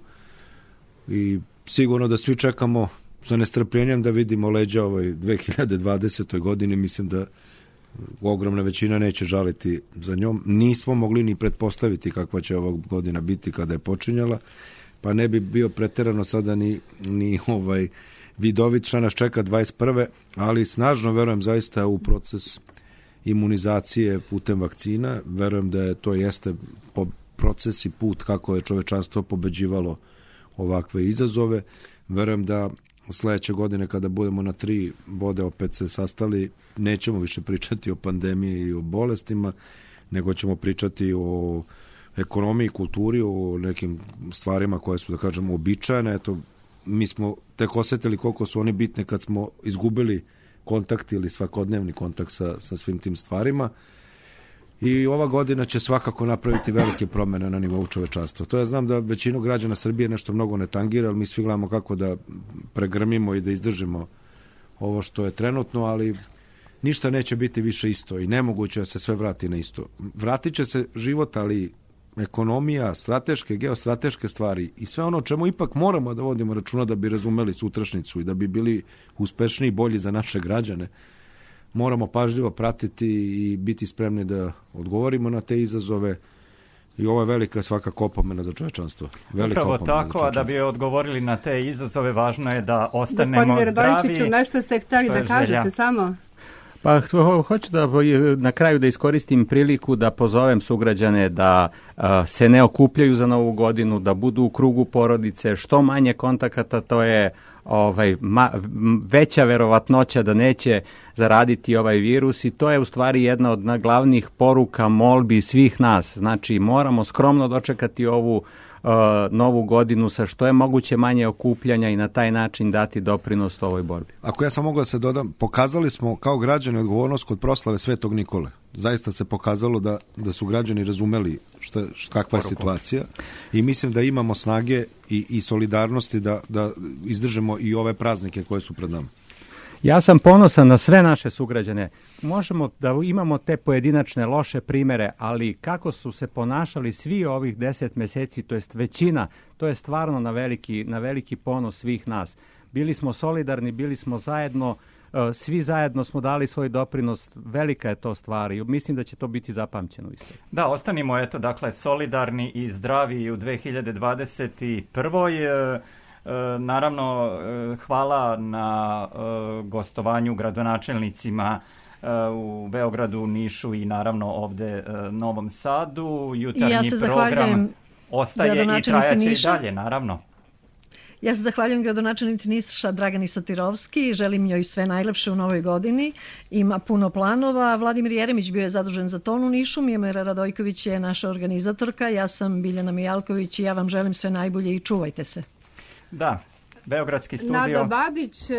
I sigurno da svi čekamo sa nestrpljenjem da vidimo leđa ovoj 2020. godini, mislim da ogromna većina neće žaliti za njom. Nismo mogli ni pretpostaviti kakva će ovog godina biti kada je počinjala, pa ne bi bio preterano sada ni, ni ovaj vidovit šta nas čeka 21. ali snažno verujem zaista u proces imunizacije putem vakcina. Verujem da je to jeste po proces i put kako je čovečanstvo pobeđivalo ovakve izazove. Verujem da sledeće godine kada budemo na tri vode opet se sastali, nećemo više pričati o pandemiji i o bolestima, nego ćemo pričati o ekonomiji, kulturi, o nekim stvarima koje su, da kažemo, običajne. Eto, mi smo tek osetili koliko su oni bitne kad smo izgubili kontakt ili svakodnevni kontakt sa, sa svim tim stvarima. I ova godina će svakako napraviti velike promene na nivou čovečanstva. To ja znam da većinu građana Srbije nešto mnogo ne tangira, ali mi svi gledamo kako da pregrmimo i da izdržimo ovo što je trenutno, ali ništa neće biti više isto i nemoguće da se sve vrati na isto. Vratit će se život, ali ekonomija, strateške, geostrateške stvari i sve ono čemu ipak moramo da vodimo računa da bi razumeli sutrašnicu i da bi bili uspešniji i bolji za naše građane, moramo pažljivo pratiti i biti spremni da odgovorimo na te izazove i ovo je velika svakako opomena za čovečanstvo. Velika Upravo tako, a da bi odgovorili na te izazove, važno je da ostanemo Gospodine zdravi. Radojičiću, nešto ste hteli da kažete želja. samo? Pa ho, hoću da na kraju da iskoristim priliku da pozovem sugrađane da a, se ne okupljaju za novu godinu, da budu u krugu porodice, što manje kontakata, to je ovaj, ma, veća verovatnoća da neće zaraditi ovaj virus i to je u stvari jedna od glavnih poruka molbi svih nas. Znači moramo skromno dočekati ovu uh, novu godinu sa što je moguće manje okupljanja i na taj način dati doprinos ovoj borbi. Ako ja sam mogu da se dodam, pokazali smo kao građani odgovornost kod proslave Svetog Nikole. Zaista se pokazalo da, da su građani razumeli šta, šta kakva je situacija i mislim da imamo snage i, i solidarnosti da, da izdržemo i ove praznike koje su pred nama. Ja sam ponosan na sve naše sugrađane. Možemo da imamo te pojedinačne loše primere, ali kako su se ponašali svi ovih deset meseci, to jest većina, to je stvarno na veliki, na veliki ponos svih nas. Bili smo solidarni, bili smo zajedno, e, svi zajedno smo dali svoj doprinos, velika je to stvar i mislim da će to biti zapamćeno isto. Da, ostanimo eto, dakle, solidarni i zdravi u 2021. E, naravno, e, hvala na e, gostovanju gradonačelnicima u Beogradu, Nišu i naravno ovde Novom Sadu. Jutarnji ja se program ostaje i trajaće i dalje, naravno. Ja se zahvaljujem gradonačelnici Niša Dragani Sotirovski i želim joj sve najlepše u novoj godini. Ima puno planova. Vladimir Jeremić bio je zadužen za ton u Nišu, Mijemera Radojković je naša organizatorka, ja sam Biljana Mijalković i ja vam želim sve najbolje i čuvajte se. Da, Beogradski studio. Nado Babić, e,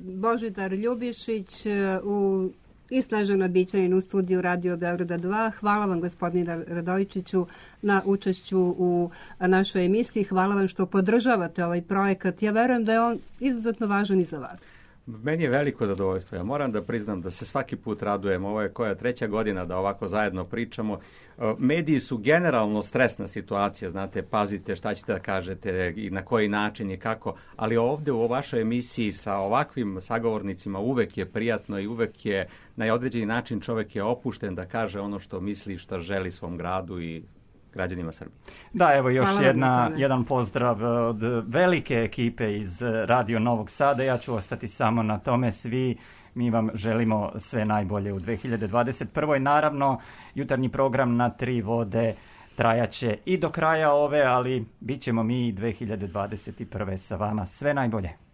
Božidar Ljubišić e, u i Snežana Bićanin u studiju Radio Beograda 2. Hvala vam gospodine Radovičiću na učešću u našoj emisiji. Hvala vam što podržavate ovaj projekat. Ja verujem da je on izuzetno važan i za vas. Meni je veliko zadovoljstvo. Ja moram da priznam da se svaki put radujem. Ovo je koja treća godina da ovako zajedno pričamo. E, mediji su generalno stresna situacija, znate, pazite šta ćete da kažete i na koji način i kako, ali ovde u vašoj emisiji sa ovakvim sagovornicima uvek je prijatno i uvek je na određeni način čovek je opušten da kaže ono što misli šta želi svom gradu i građanima Srbije. Da, evo još Hvala jedna, jedan pozdrav od velike ekipe iz Radio Novog Sada. Ja ću ostati samo na tome. Svi mi vam želimo sve najbolje u 2021. Naravno, jutarnji program na tri vode trajaće i do kraja ove, ali bit ćemo mi 2021. sa vama. Sve najbolje.